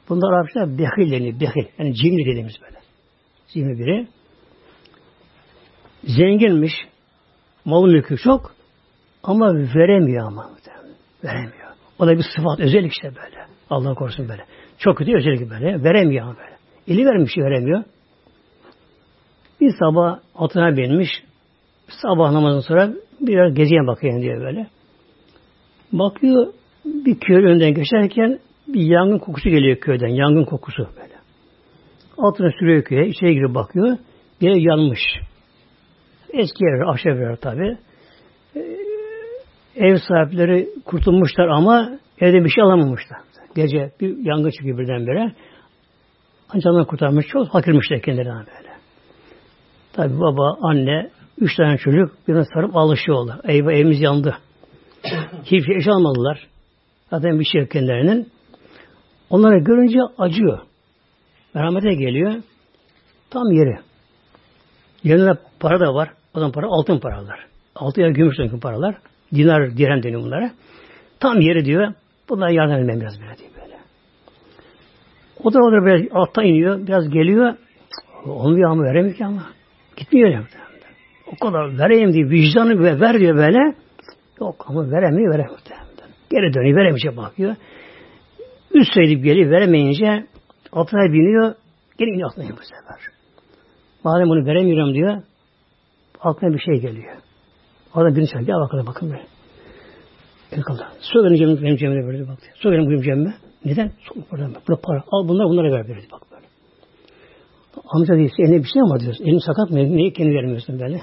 bunlar Arapçada behil deniyor. Behil. Yani cimri dediğimiz böyle. Cimri biri. Zenginmiş. Mal mülkü çok ama veremiyor ama. Veremiyor. O da bir sıfat, özellik işte böyle. Allah korusun böyle. Çok kötü özellik böyle. Veremiyor ama böyle. Eli vermiş veremiyor. Bir sabah atına binmiş. Sabah namazından sonra biraz geziye bakayım diyor böyle. Bakıyor bir köy önden geçerken bir yangın kokusu geliyor köyden. Yangın kokusu böyle. Altına sürüyor köye. içeri girip bakıyor. Bir yer yanmış. Eski evler, ahşap evler tabi. Ee, ev sahipleri kurtulmuşlar ama evde bir şey alamamışlar. Gece bir yangın çıkıyor birdenbire. Ancak onları kurtarmış. Çok fakirmişler kendilerinden böyle. Tabi baba, anne, üç tane çocuk birine sarıp alışıyorlar. Eyvah evimiz yandı. Hiçbir şey almadılar. Zaten bir şey kendilerinin. Onları görünce acıyor. Merhamete geliyor. Tam yeri. Yerine para da var. O zaman para altın paralar. Altı ya gümüş dönkün paralar. Dinar, dirhem deniyor bunlara. Tam yeri diyor. Bunlara yardım etmem biraz böyle diyor böyle. O da orada biraz altta iniyor. Biraz geliyor. Olmuyor ama veremiyor ki ama. Gitmiyor ya. O kadar vereyim diye vicdanı ve ver diyor böyle. Yok ama veremiyor veremiyor. Geri dönüyor veremeyecek bakıyor. Üst sayılıp geliyor veremeyince altına biniyor. Geri iniyor altına bu sefer. Madem bunu veremiyorum diyor. Aklına bir şey geliyor. Orada birini çağırıyor. Gel bakalım bakın böyle. El kaldı. Su benim benim cebime verdi bak. Su benim benim cebime. Neden? Su buradan bak. Burada para. Al bunları bunlara ver dedi bak böyle. Amca diyor eline bir şey mi var diyorsun? Elim sakat mı? Niye kendi vermiyorsun böyle?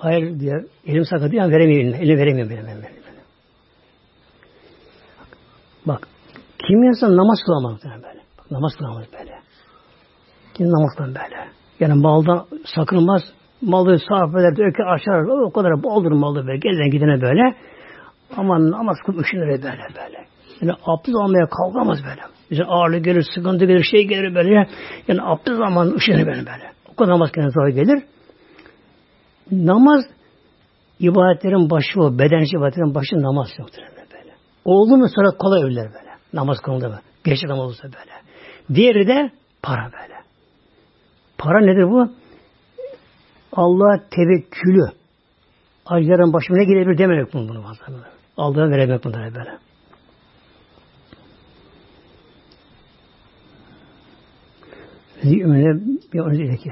Hayır diyor. Elim sakat diyor. Veremiyor eline. Eline veremiyorum benim. benim, benim. Bak. Kim insan namaz kılamaz böyle. Bak, namaz kılamaz böyle. Kim namaz kılamaz böyle. Yani maldan sakınmaz. Malı sarf eder, döker, aşar. O kadar boldur malı böyle. Gelen gidene böyle. Ama namaz kılıp üşünür böyle böyle. Yani abdest almaya kalkamaz böyle. Bize ağırlık gelir, sıkıntı gelir, şey gelir böyle. Yani abdest zaman üşenir böyle böyle. O kadar namaz kendine zor gelir. Namaz ibadetlerin başı o. Bedenci ibadetlerin başı namaz yoktur böyle. Oldu mu sonra kolay ölürler böyle. Namaz kılındı mı? Geçti namaz olsa böyle. Diğeri de para böyle. Para nedir bu? Allah tevekkülü. Acıların başıma ne gelebilir dememek bunu bunu fazla. Aldığına veremek bunlara böyle. Zihmine bir onu ki.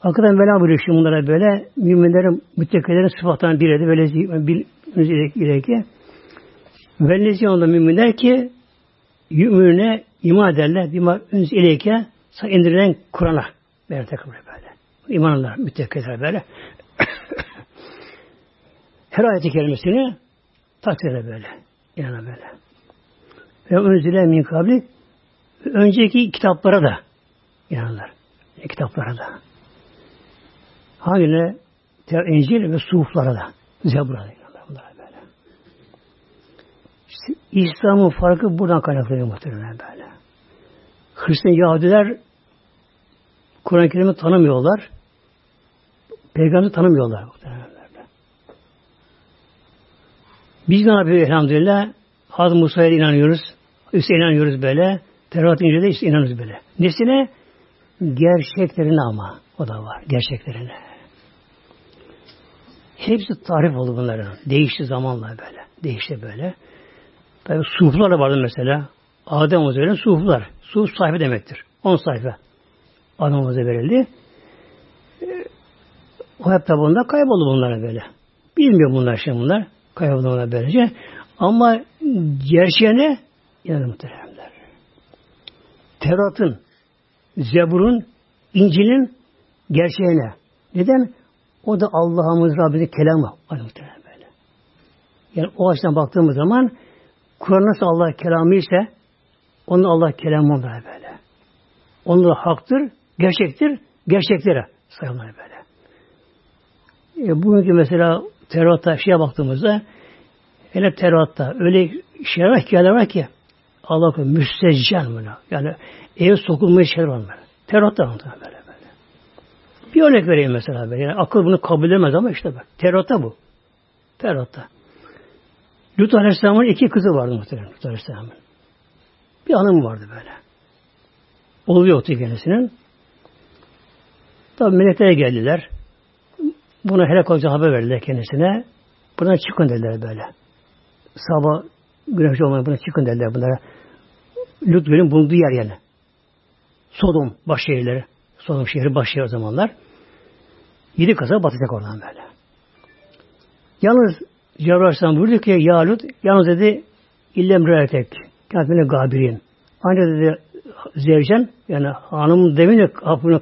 Hakikaten Mevla buyuruyor şimdi bunlara böyle müminlerin, müttekilerin sıfatlarından biri de böyle ile ki Vellezi onda müminler ki yümüne iman ederler. Bima ünz ileyke indirilen Kur'an'a. Böyle takım böyle. İmanlar, müttekiler böyle. Her ayeti kerimesini takdir böyle. Yani böyle. Ve önzile min kabli önceki kitaplara da inanırlar. Kitaplara da. Hangine? İncil ve suhuflara da. Zebur'a da inanırlar böyle. İşte İslam'ın farkı buradan kaynaklanıyor muhtemelen böyle. Hristiyan Yahudiler Kur'an-ı Kerim'i tanımıyorlar. Peygamberi tanımıyorlar muhtemelen. Biz ne yapıyoruz elhamdülillah? Hazreti Musa'ya inanıyoruz. Üste inanıyoruz böyle. Tevrat İncil'de işte inanıyoruz böyle. Nesine? Gerçeklerine ama. O da var. Gerçeklerine. Hepsi tarif oldu bunların. Değişti zamanla böyle. Değişti böyle. Tabi suflar da vardı mesela. Adem Hoca'nın suflar. Suf sayfa demektir. On sayfa. Adem Hoca verildi. Ee, o hep tabi bunda kayboldu bunlara böyle. Bilmiyor bunlar şimdi bunlar. Kayboldu bunlar böylece. Ama gerçeğine inanın muhteremler. Tevrat'ın, Zebur'un, İncil'in gerçeğine. Neden? O da Allah'ımız Rabbimizin kelamı. Böyle. Yani o açıdan baktığımız zaman Kur'an nasıl Allah kelamı ise onun Allah kelamı onlar böyle. Onun haktır, gerçektir, gerçeklere sayılır böyle. E, bugünkü mesela Tevrat'ta şeye baktığımızda hele Tevrat'ta öyle şeyler hikayeler var ki Allah müsteccan böyle. Yani eve sokulmayı şeyler var. Tevrat'ta var böyle. Bir örnek vereyim mesela. Yani akıl bunu kabul edemez ama işte bak. Tevrat'ta bu. Tevrat'ta. Lut Aleyhisselam'ın iki kızı vardı muhtemelen Lut Aleyhisselam'ın. Bir hanım vardı böyle. Oğlu yoktu kendisinin. Tabi melekler geldiler. Buna helak olacak haber verdiler kendisine. Buradan çıkın dediler böyle. Sabah güneş olmayan buna çıkın dediler bunlara. Lütfü'nün bulunduğu yer yani. Sodom baş şehirleri. Sodom şehri baş şehir o zamanlar. Yedi kasa batacak oradan böyle. Yalnız Cebrail Aleyhisselam buyurdu ki Ya Lut, yalnız dedi illem rüyatek. Kendine gabirin. Ancak dedi zevcen yani hanım demin de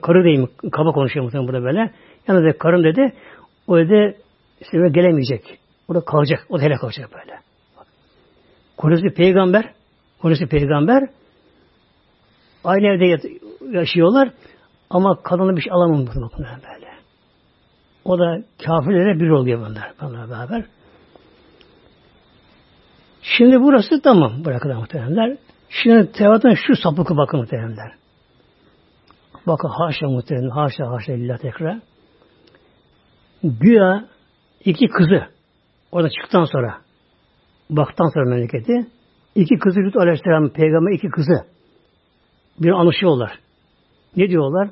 karı değil mi? Kaba konuşuyor muhtemelen burada böyle. Yani de karım dedi o dedi işte gelemeyecek. O da kalacak. O da helak olacak böyle. Kocası peygamber kocası peygamber aynı evde yaşıyorlar ama kadını bir şey alamam böyle. O da kafirlere bir oluyor bunlar. Bunlarla beraber. Şimdi burası tamam. Bırakın muhteremler. Şimdi Tevrat'ın şu sapıkı bakın muhteremler. Bakın haşa muhterem, haşa haşa lillah tekrar. Güya iki kızı orada çıktıktan sonra baktan sonra memleketi iki kızı Lut Aleyhisselam peygamber iki kızı bir anlaşıyorlar. Ne diyorlar?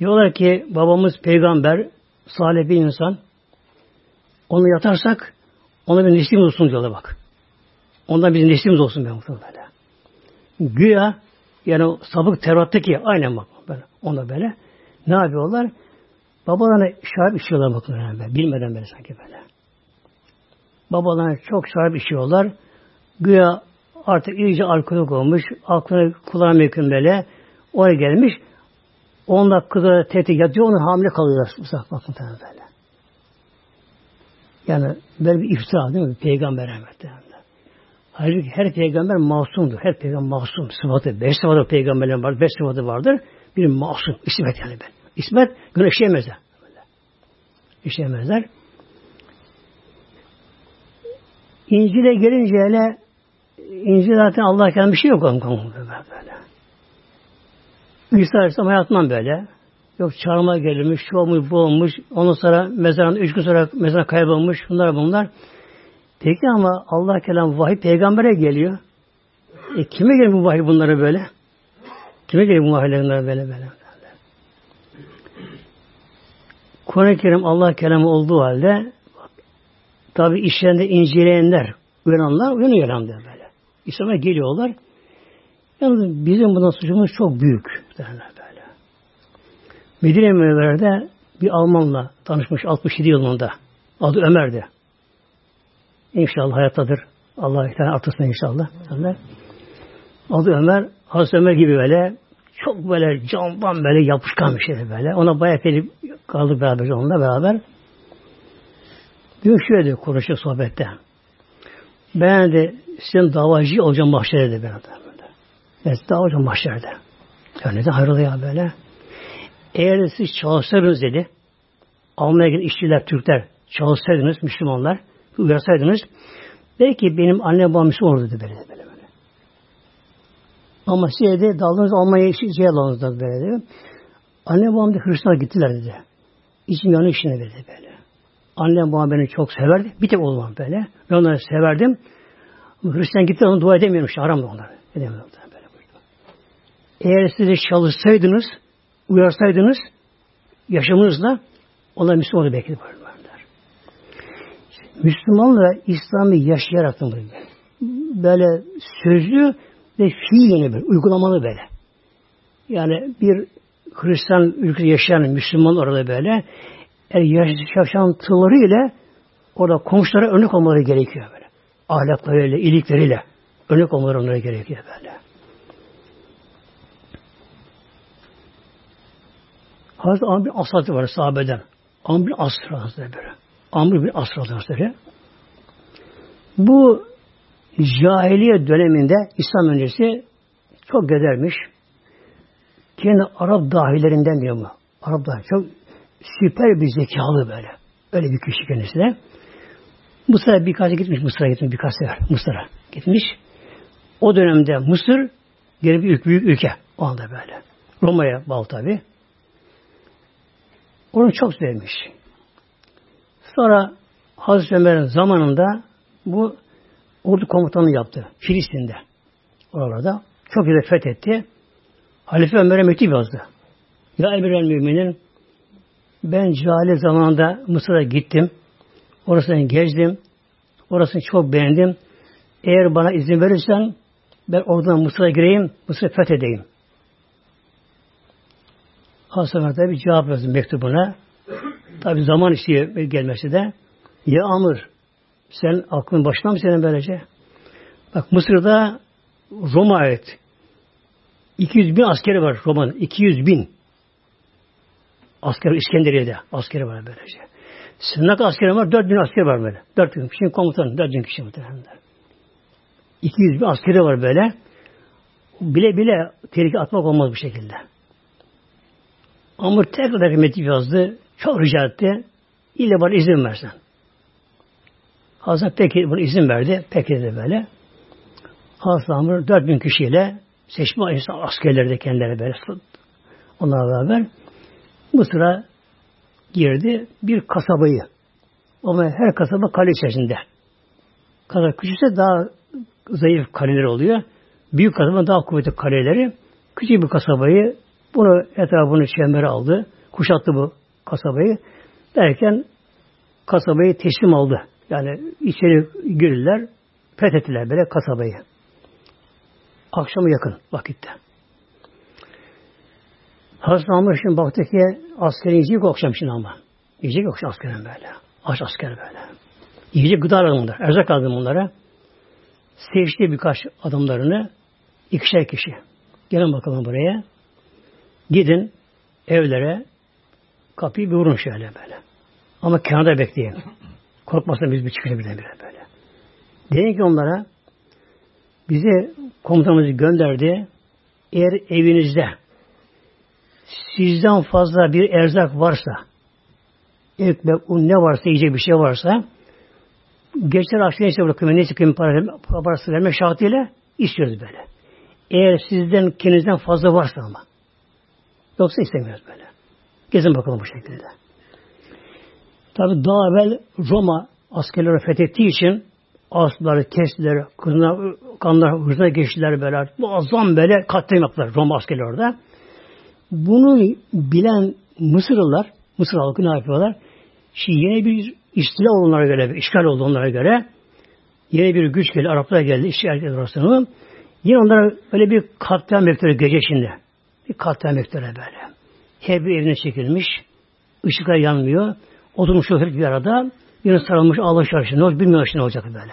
Diyorlar ki babamız peygamber salih bir insan onu yatarsak ona bir neslimiz olsun diyorlar bak. Ondan bizim neslimiz olsun ben böyle. Güya yani sabık Tevrat'taki aynen bak böyle. Ona böyle. Ne yapıyorlar? Babalarına şarap içiyorlar bakın böyle. Bilmeden böyle sanki böyle. Babalarına çok şarap içiyorlar. Güya artık iyice alkolik olmuş. Aklına kulağına mümkün böyle. Oraya gelmiş. 10 dakikada tehdit yatıyor. Onu hamile kalıyorlar. Uzak bakın böyle. Yani böyle bir iftira değil mi? Peygamber rahmetli. Halbuki her peygamber masumdur. Her peygamber masum. Sıfatı. Beş sıfatı peygamberlerin var. Beş sıfatı vardır. Bir masum. İsmet yani ben. İsmet günah işleyemezler. İşleyemezler. İncil'e gelince hele İncil zaten Allah kendi bir şey yok onun böyle. İsa Aleyhisselam hayatından böyle. Yok çarmıha gelirmiş, şu olmuş, bu olmuş. Ondan sonra mezarın üç gün sonra mezar kaybolmuş. Bunlar bunlar. Peki ama Allah kelam vahiy peygambere geliyor. E kime geliyor bu vahiy bunları böyle? Kime geliyor bu vahiyler böyle böyle? Kur'an-ı Kerim Allah kelamı olduğu halde tabi işlerinde inceleyenler, uyananlar uyanıyor böyle. İslam'a geliyorlar. Yalnız bizim bundan suçumuz çok büyük. Böyle. Medine Münevvere'de bir Almanla tanışmış 67 yılında. Adı Ömer'di. İnşallah hayattadır. Allah ihtar artırsın inşallah. Aldı Ömer, Hazreti Ömer gibi böyle çok böyle camdan böyle yapışkan bir şey böyle. Ona bayağı gelip kaldı beraber onunla beraber. Diyor şöyle diyor konuşuyor sohbette. Ben de sizin davacı olacağım mahşerde de ben de. Ben davacı olacağım mahşerde. Ya neden hayrola ya böyle? Eğer siz çalışsaydınız dedi. Almanya giden işçiler, Türkler çalışsaydınız, Müslümanlar uyarsaydınız belki benim anne babam Müslüman olurdu böyle böyle. böyle. Ama size de daldınız Almanya'ya şey aldınız böyle dedi. Anne babam da Hristiyan gittiler dedi. İçim yanı işine dedi böyle. Annem babam beni çok severdi. Bir tek oğlum böyle. Ben onları severdim. Hristiyan gitti onu dua edemiyorum işte. Aramda onları. Edemiyorum böyle. Eğer siz de çalışsaydınız, uyarsaydınız yaşamınızla onlar Müslüman oldu belki de Müslümanla İslam'ı yaşayarak böyle. Böyle sözlü ve fiilen böyle, uygulamalı böyle. Yani bir Hristiyan ülkede yaşayan Müslüman orada böyle yani yaşantılarıyla orada komşulara örnek olmaları gerekiyor böyle. Ahlaklarıyla, iyilikleriyle örnek olmaları onlara gerekiyor böyle. Hazreti Amr bin Asad var sahabeden. Amr bin Asr Hazretleri böyle. Amr bin Asr Hazretleri. Bu cahiliye döneminde İslam öncesi çok gedermiş. Kendi Arap dahilerinden diyor mu? Arap dahi çok süper bir zekalı böyle. Öyle bir kişi kendisi de. Mısır'a birkaç gitmiş, Mısır'a gitmiş birkaç sefer. Mısır'a gitmiş. O dönemde Mısır geri bir büyük ülke. O anda böyle. Roma'ya bağlı tabi. Onu çok sevmiş. Sonra Hazreti Ömer'in zamanında bu ordu komutanı yaptı. Filistin'de. Oralarda. Çok güzel fethetti. Halife Ömer'e mektup yazdı. Ya emir el müminin ben cahil zamanında Mısır'a gittim. Orasını gezdim. Orasını çok beğendim. Eğer bana izin verirsen ben oradan Mısır'a gireyim, Mısır'ı fethedeyim. Hasan tabi cevap verdi mektubuna. Tabi zaman istiyor gelmesi de. Ya Amr, sen aklın başına mı senin böylece? Bak Mısır'da Roma ait. 200 bin askeri var Roma'nın. 200 bin. Asker İskenderiye'de askeri var böylece. Sınnak askeri var, 4 bin asker var böyle. 4 bin kişi komutan, 4 bin kişi muhtemelen. 200 bin askeri var böyle. Bile bile tehlike atmak olmaz bu şekilde. Amr tekrar mektup yazdı. Çok rica etti. İlle bana izin versen. Hazret peki buna izin verdi. Peki dedi böyle. Hazreti Amr 4000 kişiyle seçme askerleri de kendileri böyle onlarla beraber Mısır'a girdi bir kasabayı. Ama her kasaba kale içerisinde. Kasaba küçükse daha zayıf kaleler oluyor. Büyük kasaba daha kuvvetli kaleleri. Küçük bir kasabayı bunu etrafını çembere aldı. Kuşattı bu kasabayı. Derken kasabayı teslim aldı. Yani içeri girdiler, fethettiler böyle kasabayı. Akşamı yakın vakitte. Hazreti Amr şimdi baktı ki askerin yiyecek akşam şimdi ama. Yiyecek yok askerin böyle. Aç asker böyle. Yiyecek gıda alın bunlar. Erzak aldım bunlara. Seçti birkaç adımlarını. ikişer kişi. Gelin bakalım buraya. Gidin evlere kapıyı bir vurun şöyle böyle. Ama kenarda bekleyin. Korkmasın biz bir çıkışa birden bire böyle. Deyin ki onlara bize komutanımızı gönderdi. Eğer evinizde sizden fazla bir erzak varsa ekmek, un ne varsa, yiyecek bir şey varsa geçer akşam neyse bırakın, neyse kıyım parası verme şartıyla istiyoruz böyle. Eğer sizden kendinizden fazla varsa ama. Yoksa istemiyoruz böyle. Gezin bakalım bu şekilde. Tabi daha evvel Roma askerleri fethettiği için asları kestiler, kızına, kanlar hırsına geçtiler böyle. Muazzam böyle katliam yaptılar Roma askerleri orada. Bunu bilen Mısırlılar, Mısır halkı ne yapıyorlar? Şimdi yeni bir istila onlara göre, işgal oldu onlara göre. Yeni bir güç geldi, Araplar geldi, işgal orasını. Yine onlara öyle bir katliam bekliyor gece şimdi. Katliam bekliyor böyle. Her bir evine çekilmiş, ışıklar yanmıyor. Oturmuş şoför bir arada, yine sarılmış ağla şarşı. Ne olacak bilmiyor ne olacak böyle.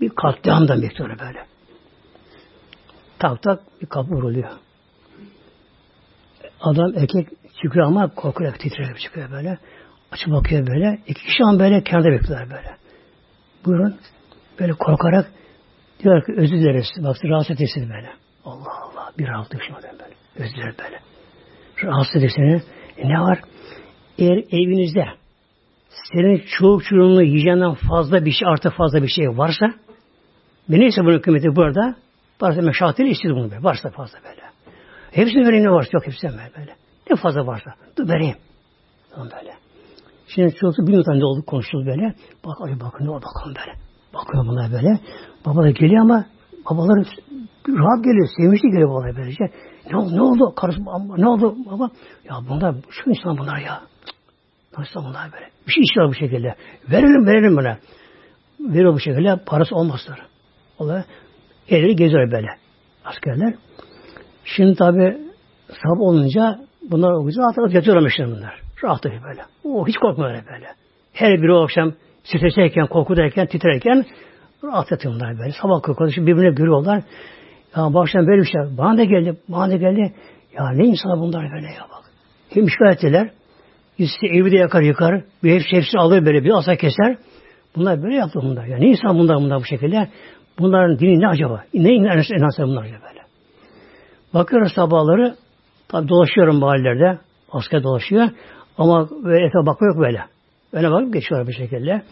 Bir katliamdan bekliyor böyle. Tak tak bir kapı vuruluyor. Adam erkek çıkıyor ama korkuyor, titreyerek çıkıyor böyle. Açıp bakıyor böyle. İki kişi an böyle kenarda bekliyorlar böyle. Buyurun. Böyle korkarak diyor ki özür dileriz. Bak rahatsız etsin böyle. Allah Allah. Bir rahatsız düşmeden böyle. Dilerim böyle. Rahatsız ederseniz e ne var? Eğer evinizde senin çoğu çocuğunu yiyeceğinden fazla bir şey, artı fazla bir şey varsa ve neyse bunun hükümeti burada varsa meşahatini istiyor bunu böyle. Varsa fazla böyle. Hepsini vereyim ne varsa yok hepsini ver böyle. Ne fazla varsa. Dur vereyim. Tamam böyle. Şimdi çocukta bir tane oldu konuşuldu böyle. Bak ay bakın ne bakalım böyle. Bakıyor bunlar böyle. Baba da geliyor ama babalar rahat geliyor. Sevinçli geliyor babalar böylece. Ne oldu? Ne oldu? Karısı, ne oldu baba? Ya bunlar şu insan bunlar ya. Nasıl bunlar böyle? Bir şey istiyor bu şekilde. Verelim verelim buna. Veriyor bu şekilde. Parası olmazlar. Olay. Elleri geziyor böyle. Askerler. Şimdi tabi sabah olunca bunlar o güzel rahat yatıyorlar işte bunlar. Rahat böyle. O hiç korkmuyor böyle. Her biri o akşam stresliyken, korkudayken, titrerken rahat yatıyorlar böyle. Sabah kalkıyor, birbirine görüyorlar. Ya baştan böyle bir şey. Bana da geldi, bana da geldi. Ya ne insan bunlar böyle ya bak. Hem işgal ettiler. İşte evi de yakar yıkar. Bir hepsi hepsini alır böyle bir asa keser. Bunlar böyle yaptı bunlar. Ya ne insan bunlar bunlar bu şekilde. Bunların dini ne acaba? Ne inanırsa inansa bunlar ya böyle. Bakıyoruz sabahları tabi dolaşıyorum mahallelerde. Asker dolaşıyor. Ama böyle etrafa bakma yok böyle. Öyle bakıp geçiyorlar bir şekilde.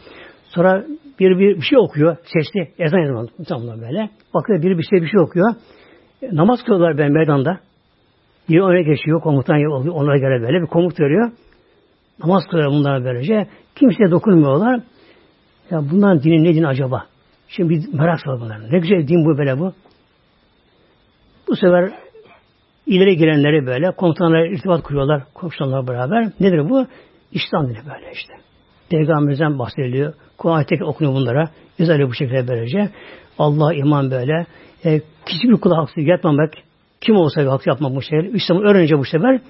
Sonra bir, bir, bir şey okuyor. Sesli ezan yazmalı. Tamam böyle. Bakıyor biri bir şey bir şey okuyor. E, namaz kılıyorlar ben meydanda. Bir öne geçiyor. Komutan. Onlara göre böyle bir komut veriyor. Namaz kılıyor bunlara böylece. Kimseye dokunmuyorlar. Ya bunların dini ne din acaba? Şimdi bir merak var bunların. Ne güzel din bu böyle bu. Bu sefer ileri gelenleri böyle komutanlara irtibat kuruyorlar. Komşularla beraber. Nedir bu? İslam dini böyle işte. Peygamberimizden bahsediliyor. Kuran-ı okunuyor bunlara. Güzel bu şekilde böylece. Allah iman böyle. E, küçük bir kula haksız yapmamak. Kim olsa bir haksız yapmak bu şeyler. İslam'ı öğrenince bu sefer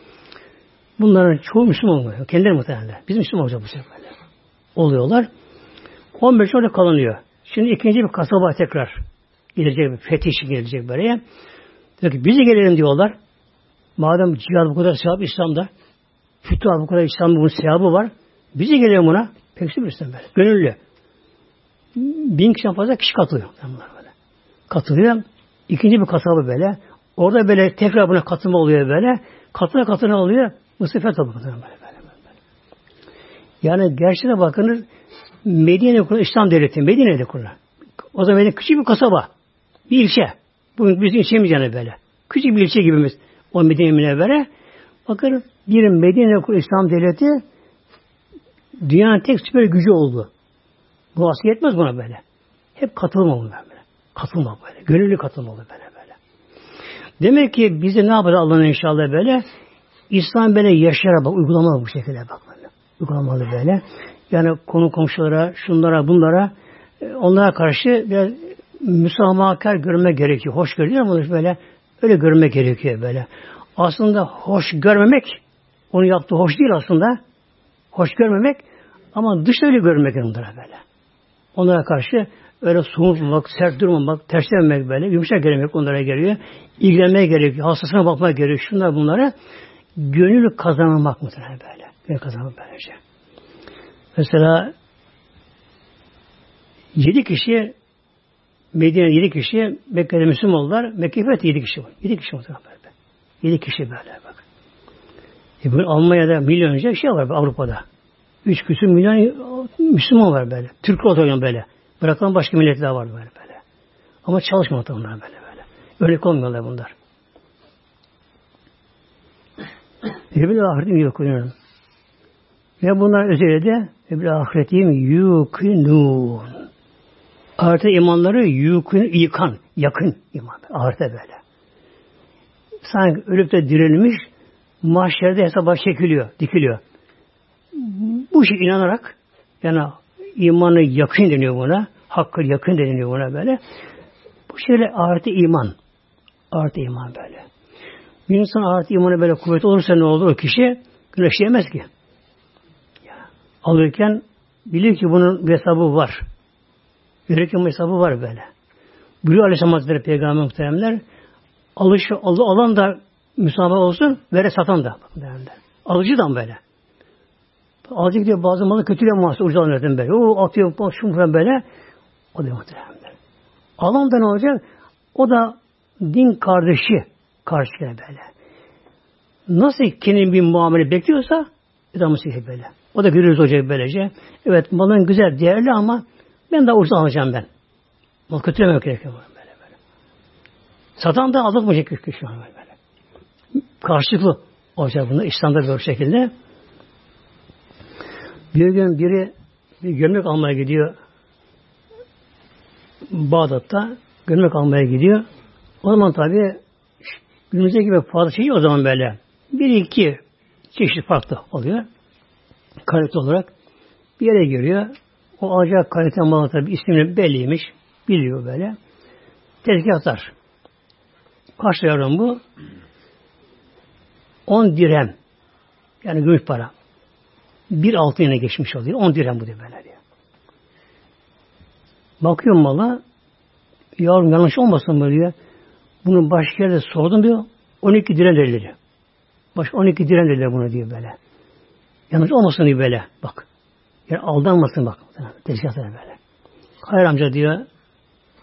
bunların çoğu Müslüman oluyor. Kendileri muhtemelen. Bizim Müslüman olacak bu sefer. Oluyorlar. 15 orada kalınıyor. Şimdi ikinci bir kasaba tekrar gelecek, bir fetih için gelecek böyle. Diyor ki bize gelelim diyorlar. Madem cihad bu kadar sevap İslam'da, fütuh bu kadar İslam'da bunun sevabı var. Bize gelelim buna. Pek bir İslam böyle. Gönüllü. Bin kişiden fazla kişi katılıyor. Böyle. Katılıyor. İkinci bir kasaba böyle. Orada böyle tekrar buna katılma oluyor böyle. Katına katına oluyor. Bu sefer tabi böyle, böyle, böyle. Yani gerçekten bakınız Medine kurulan İslam devleti. Medine'de kurulan. O zaman Medine küçük bir kasaba. Bir ilçe. Bugün bizim ilçemiz yani böyle. Küçük bir ilçe gibimiz. O Medine Münevvere. Bakın bir Medine kurulan İslam devleti dünyanın tek süper gücü oldu. Bu asıl yetmez buna böyle. Hep katılma böyle. Katılma böyle. Gönüllü katılmalı böyle böyle. Demek ki bize ne yapacağız Allah'ın inşallah böyle? İslam böyle yaşayarak bak, uygulamalı bu şekilde bak böyle. Uygulamalı böyle. Yani konu komşulara, şunlara, bunlara e, onlara karşı biraz müsamahakar görme gerekiyor. Hoş görüyor ama böyle öyle görmek gerekiyor böyle. Aslında hoş görmemek onu yaptığı hoş değil aslında. Hoş görmemek ama dış öyle görmek onlara böyle. Onlara karşı öyle soğutmamak, sert durmamak, terslenmek böyle, yumuşak gelmek onlara geliyor. İlgilenmeye gerekiyor, hastasına bakmak gerekiyor. Şunlar bunlara gönül kazanmak muhtemelen böyle. Gönül kazanmak böylece. Mesela yedi kişi Medine yedi kişi Mekke'de Müslüman oldular. Mekke'de yedi kişi var. Yedi kişi muhtemelen böyle. Yedi kişi böyle. E bugün Almanya'da milyonca şey var Avrupa'da. Üç küsür milyon Müslüman var böyle. Türk oturuyor böyle. Bırakan başka milletler var böyle böyle. Ama çalışmıyor onlar böyle böyle. Öyle olmuyorlar bunlar. Ebil ahiretim yukunun. Ve bunlar özellikle de ebil ahiretim yukunun. Ahirete imanları yukun, yıkan, yakın iman. Ahirete böyle. Sanki ölüp de dirilmiş, mahşerde hesaba çekiliyor, dikiliyor. Bu şey inanarak yani imanı yakın deniyor buna. Hakkı yakın deniyor buna böyle. Bu şöyle artı iman. Artı iman böyle. Bir insan artı imanı böyle kuvvet olursa ne olur o kişi? Güneşleyemez ki. Alırken bilir ki bunun bir hesabı var. Yürek yama hesabı var böyle. Buyuruyor Aleyhisselam Hazretleri Peygamber muhteremler. Alışı, al, alan da müsamaha olsun, vere satan da. Alıcı da böyle. Alıcı gidiyor bazı malı kötüyle muhasebe ucuz alan böyle. O atıyor, şun falan böyle. O da muhteremler. Alan da ne olacak? O da din kardeşi karşıya böyle. Nasıl kendini bir muamele bekliyorsa İdamı sikir böyle. O da görürüz hocayı böylece. Evet malın güzel, değerli ama ben de ucuz alacağım ben. Mal kötülememek gerekiyor böyle böyle. Satan da alınmayacak kişi şu an böyle. Karşılıklı olacak bunda İslam'da böyle şekilde. Bir gün biri bir gömlek almaya gidiyor. Bağdat'ta gömlek almaya gidiyor. O zaman tabi günümüzde gibi fazla şey o zaman böyle. Bir iki çeşit farklı oluyor. Kalite olarak bir yere giriyor. O alacak kalite malı tabi ismini belliymiş. Biliyor böyle. Tezgahtar. Kaç lira bu? 10 dirhem. Yani gümüş para. Bir altın yine geçmiş oluyor. 10 dirhem bu diyor böyle diyor. Bakıyorum mala. Yavrum yanlış olmasın böyle diyor. Bunu başka yerde sordum diyor. 12 dirhem dedi. Başka 12 dirhem dediler bunu diyor böyle. Yanlış olmasın diyor böyle. Bak. Yani aldanmasın bak. Tezgahlara böyle. Hayır amca diyor.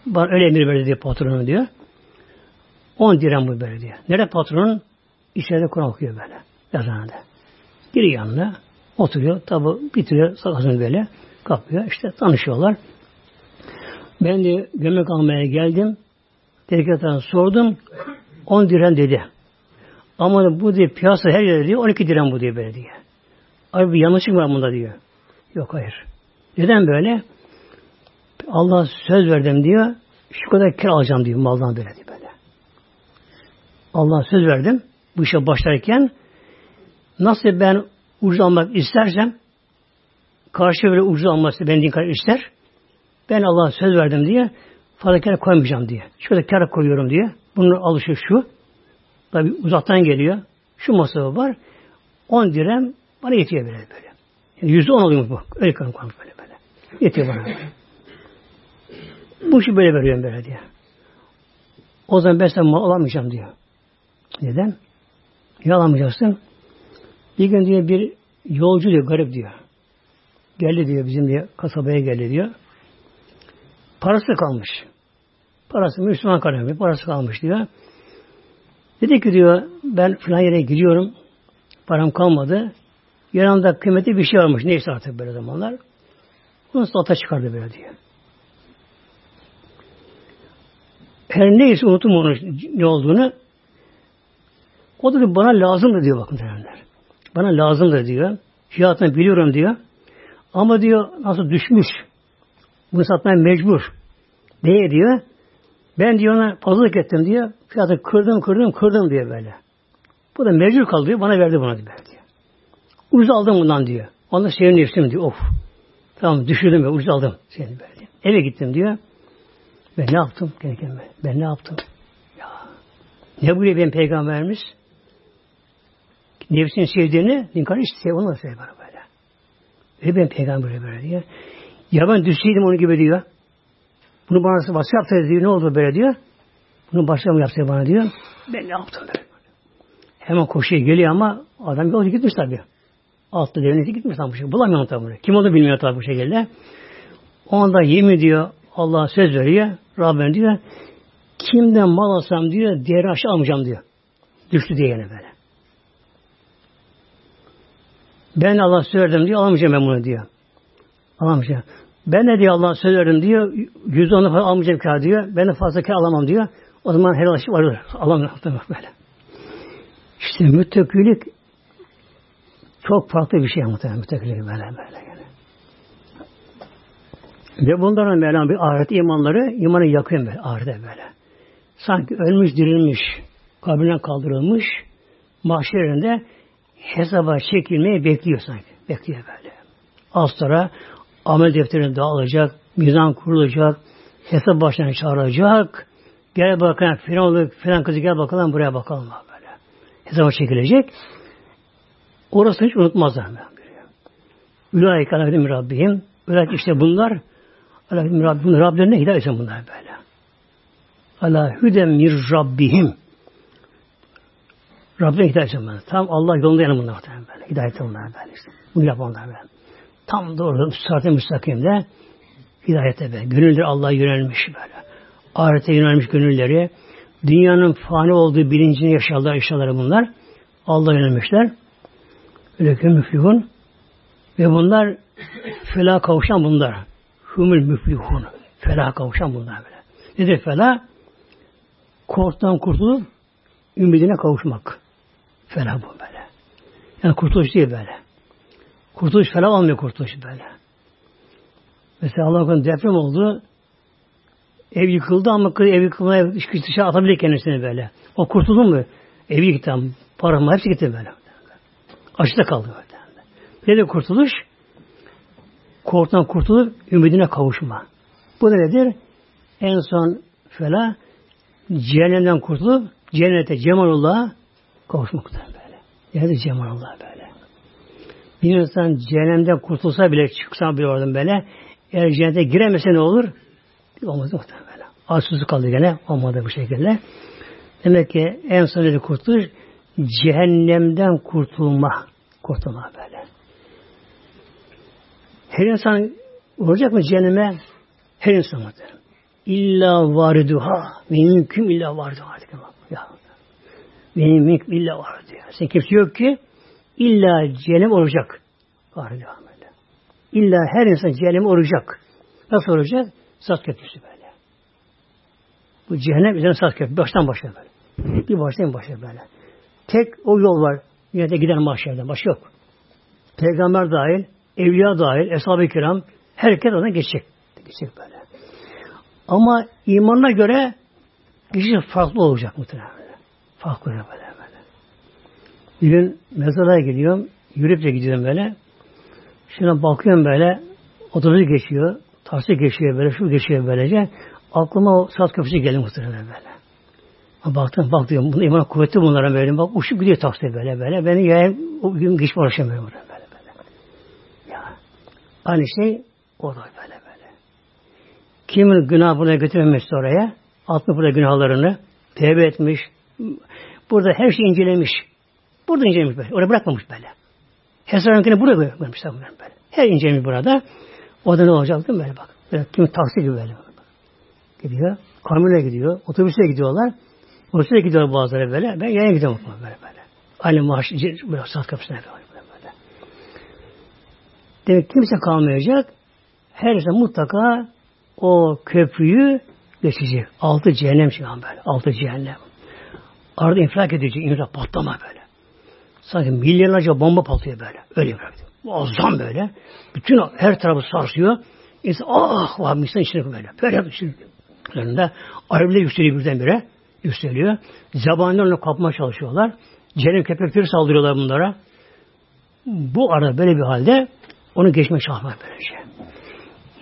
Bana öyle emir verdi diyor patronu diyor. 10 dirhem bu böyle diyor. Nerede patronun? İçeride Kur'an okuyor böyle. Yazanında. Giri yanına oturuyor. Tabi bitiriyor sakasını böyle. Kapıyor. İşte tanışıyorlar. Ben de gömlek almaya geldim. Tezgahtan sordum. 10 dirhem dedi. Ama bu diye piyasa her yerde diyor 12 dirhem bu diye böyle diye. Abi bir yanlışlık var bunda diyor. Yok hayır. Neden böyle? Allah söz verdim diyor. Şu kadar kira alacağım diyor maldan böyle diyor böyle. Allah söz verdim. Bu işe başlarken nasıl ben ucuz almak istersem karşı böyle ucuz alması ben din kadar ister. Ben Allah'a söz verdim diye fazla kere koymayacağım diye. Kadar kere koyuyorum diye. Bunun alışı şu. Tabi uzaktan geliyor. Şu masrafı var. 10 dirhem bana yetiyor böyle böyle. Yani yüzde on oluyor bu. Öyle kanım kalmış böyle böyle. Yetiyor bana. bu işi böyle veriyorum böyle diye. O zaman ben sen mal alamayacağım diyor. Neden? Niye alamayacaksın? Bir gün diyor bir yolcu diyor garip diyor. Geldi diyor bizim diye kasabaya geldi diyor. Parası kalmış. Parası Müslüman kardeşim parası kalmış diyor. Dedi ki diyor ben filan yere gidiyorum. Param kalmadı. Yanımda kıymetli bir şey varmış. Neyse artık böyle zamanlar. Bunu sata çıkardı böyle diyor. Her neyse unuttum onun ne olduğunu. O da bana lazımdı diyor bakın derler. Bana lazımdır diyor. Fiyatını biliyorum diyor. Ama diyor nasıl düşmüş. Bunu satmaya mecbur. Neye diyor? Ben diyor ona fazlalık ettim diyor. Fiyatı kırdım kırdım kırdım diyor böyle. Bu da mecbur kaldı diyor. Bana verdi buna diyor. Ucuz aldım bundan diyor. Ondan şeyin nefsim diyor. Of. Tamam düşürdüm ve ucuz aldım. Seni böyle. Eve gittim diyor. Ben ne yaptım? Kendi kendime. Ben ne yaptım? Ya. Ne buyuruyor benim peygamberimiz? Nefsini sevdiğini inkar işte sev onu da sev bana böyle. Ve ben peygamber böyle diyor. Ya ben düşseydim onun gibi diyor. Bunu bana başka yapsaydı diyor. Ne oldu böyle diyor. Bunu başka mı yapsaydı bana diyor. Ben ne yaptım böyle. Hemen koşuya geliyor ama adam yolcu gitmiş tabii. Altta devleti gitmiş tam bu. Bulamıyor tabi bunu. Kim onu bilmiyor tabi bu şekilde. O anda yemin diyor. Allah söz veriyor. Rabbim diyor. Kimden mal alsam diyor. Diğeri aşağı almayacağım diyor. Düştü diye yine böyle. Ben Allah söz verdim diyor. Alamayacağım ben bunu diyor. Alamayacağım. Ben de diyor Allah söz verdim diyor. Yüzde onu falan almayacağım kâr diyor. Ben de fazla kâr alamam diyor. O zaman helal işi var. Alamıyorum böyle. İşte müttekülük çok farklı bir şey muhtemelen müttekillik böyle böyle. Yani. Ve bunların Mevlam bir ahiret imanları imanı yakın böyle ahirete böyle. Sanki ölmüş dirilmiş, kabrinden kaldırılmış, mahşerinde hesaba çekilmeyi bekliyor sanki. Bekliyor böyle. Az sonra amel defterini dağılacak, mizan kurulacak, hesap başına çağıracak. Gel bakalım filan filan kızı gel bakalım buraya bakalım böyle. Hesaba çekilecek. Orasını hiç unutmazlar. Ülaik aleyhim Rabbim. Ülaik işte bunlar Ala bunlar Rablerine hidayet etsin bunlar böyle. Ala hüdem mir Rabbihim. Rabbine hidayet etsin bunlar. Tam Allah yolunda yanı bunlar böyle. Hidayet bunlar böyle işte. Bunu yapanlar böyle. Tam doğru sırat-ı müstakimde hidayete be. Gönülleri Allah'a yönelmiş böyle. Ahirete yönelmiş gönülleri. Dünyanın fani olduğu bilincini yaşarlar, yaşarlar bunlar. Allah'a yönelmişler. Öyle müflihun. Ve bunlar felah kavuşan bunlar. Humul müflihun. Felah kavuşan bunlar böyle. Nedir felah? Korktan kurtulup ümidine kavuşmak. Felah bu böyle. Yani kurtuluş değil böyle. Kurtuluş felah olmuyor kurtuluş böyle. Mesela Allah'ın deprem oldu. Ev yıkıldı ama ev yıkılmaya dışarı atabilir kendisini böyle. O kurtuldu mu? Evi gitti. Param hepsi gitti böyle. Açıkta kaldı böyle. Ne de kurtuluş? Korktan kurtulup ümidine kavuşma. Bu nedir? En son fela cehennemden kurtulup cennete Cemalullah'a kavuşmakta böyle. Yani Cemalullah böyle. Bir insan cehennemden kurtulsa bile çıksa bile oradan böyle eğer cennete giremese ne olur? Olmaz muhtemelen böyle. Açsızlık kaldı gene. Olmadı bu şekilde. Demek ki en son kurtuluş cehennemden kurtulma. Kurtulma böyle. Her insan olacak mı cehenneme? Her insan muhtemelen. İlla variduha. Mümkün illa variduha. Ya. Benim mümkün illa variduha. Sen kimse yok ki illa cehennem olacak. Variduha böyle. İlla her insan cehennem olacak. Nasıl olacak? Saz köprüsü böyle. Bu cehennem üzerine saz köprüsü. Baştan başa böyle. Bir baştan başa böyle. Tek o yol var. Yine de giden mahşerden. Başka yok. Peygamber dahil, evliya dahil, eshab-ı kiram herkes ona geçecek. Geçecek böyle. Ama imanına göre kişi farklı olacak muhtemelen. Farklı böyle böyle. Bir gün mezara gidiyorum. Yürüyüp de gidiyorum böyle. Şimdi bakıyorum böyle. Otobüs geçiyor. Taksi geçiyor böyle. Şu geçiyor böylece. Aklıma o saat köprüsü geldi muhtemelen böyle. Baktım bak diyorum. Bunun iman kuvvetli bunlara böyle. Bak uçup gidiyor taksi böyle böyle. Beni yayın o gün geçme uğraşamıyorum böyle böyle. Ya. Aynı şey o da böyle böyle. Kimin günah buraya götürmemişse oraya. Atmış burada günahlarını. Tevbe etmiş. Burada her şeyi incelemiş. Burada incelemiş böyle. Oraya bırakmamış böyle. Hesabınkini buraya bırakmış böyle. Her incelemiş burada. O da ne olacak değil mi böyle bak. Böyle, kim taksi gibi böyle. Gidiyor. Kamyona gidiyor. Otobüse gidiyorlar. Otobüse gidiyor bazıları böyle. Ben yaya gidiyorum böyle böyle. Aynı maaş böyle saat kapısına böyle böyle. Demek kimse kalmayacak. Her insan mutlaka o köprüyü geçecek. Altı cehennem şu an böyle. Altı cehennem. Arada infilak edecek. infilak patlama böyle. Sanki milyonlarca bomba patlıyor böyle. Öyle infilak ediyor. Muazzam böyle. Bütün her tarafı sarsıyor. İnsan ah var insan içine böyle. Böyle. Üzerinde Arabiler yükseliyor birdenbire. Yükseliyor. Zabanilerle kapmaya çalışıyorlar. Cehennem köpekleri saldırıyorlar bunlara. Bu arada böyle bir halde onu geçme çalışmak böylece.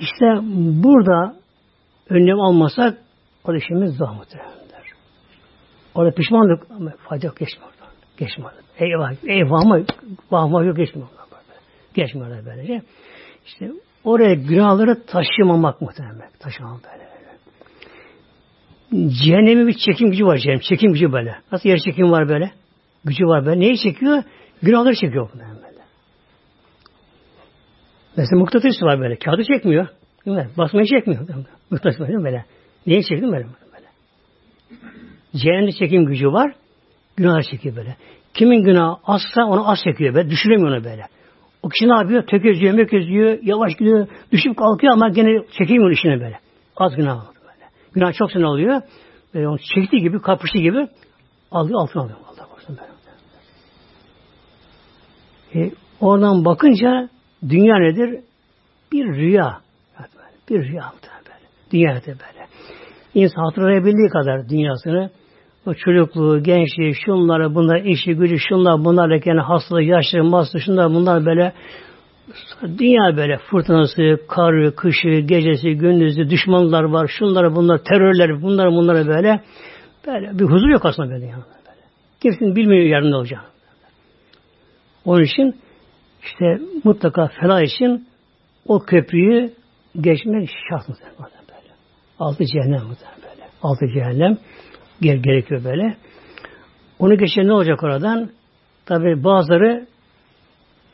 İşte burada önlem almasak o işimiz daha muhtemelendir. Orada pişmanlık ama fayda yok. Geçme oradan. Eyvah, eyvah ama vahma yok. Geçme oradan böylece. İşte oraya günahları taşımamak muhtemelen. Taşımamak böyle. Cehennemin bir çekim gücü var cehennem. Çekim gücü böyle. Nasıl yer çekim var böyle? Gücü var böyle. Neyi çekiyor? Günahları çekiyor böyle. Mesela mıknatıs var böyle. Kağıdı çekmiyor. Değil mi? Basmayı çekmiyor. Mıknatıs var böyle? Neyi çekti böyle? Cehennemde çekim gücü var. Günahları çekiyor böyle. Kimin günahı azsa onu az çekiyor böyle. Düşüremiyor onu böyle. O kişi ne yapıyor? Tökezliyor, mökezliyor, yavaş gidiyor, düşüp kalkıyor ama gene çekemiyor işine böyle. Az günah böyle. Günah çok sene oluyor. Böyle onu çektiği gibi, kapıştığı gibi alıyor, altına alıyor. Allah korusun böyle. E, oradan bakınca dünya nedir? Bir rüya. Bir rüya böyle. Dünya böyle. İnsan hatırlayabildiği kadar dünyasını o çocukluğu, gençliği, şunları, bunlar, işi, gücü, şunlar, bunlar, yani hastalığı, yaşlı, maslı, şunlar, bunlar böyle dünya böyle fırtınası, karı, kışı, gecesi, gündüzü, düşmanlar var, şunlar, bunlar, terörler, bunlar, bunlar böyle böyle bir huzur yok aslında böyle. Yani. böyle. Kimsenin bilmiyor yarın ne olacak. Onun için işte mutlaka felah için o köprüyü geçmek şart böyle. Altı cehennem muhtemelen böyle. Altı cehennem gerekiyor böyle. Onu geçen ne olacak oradan? Tabi bazıları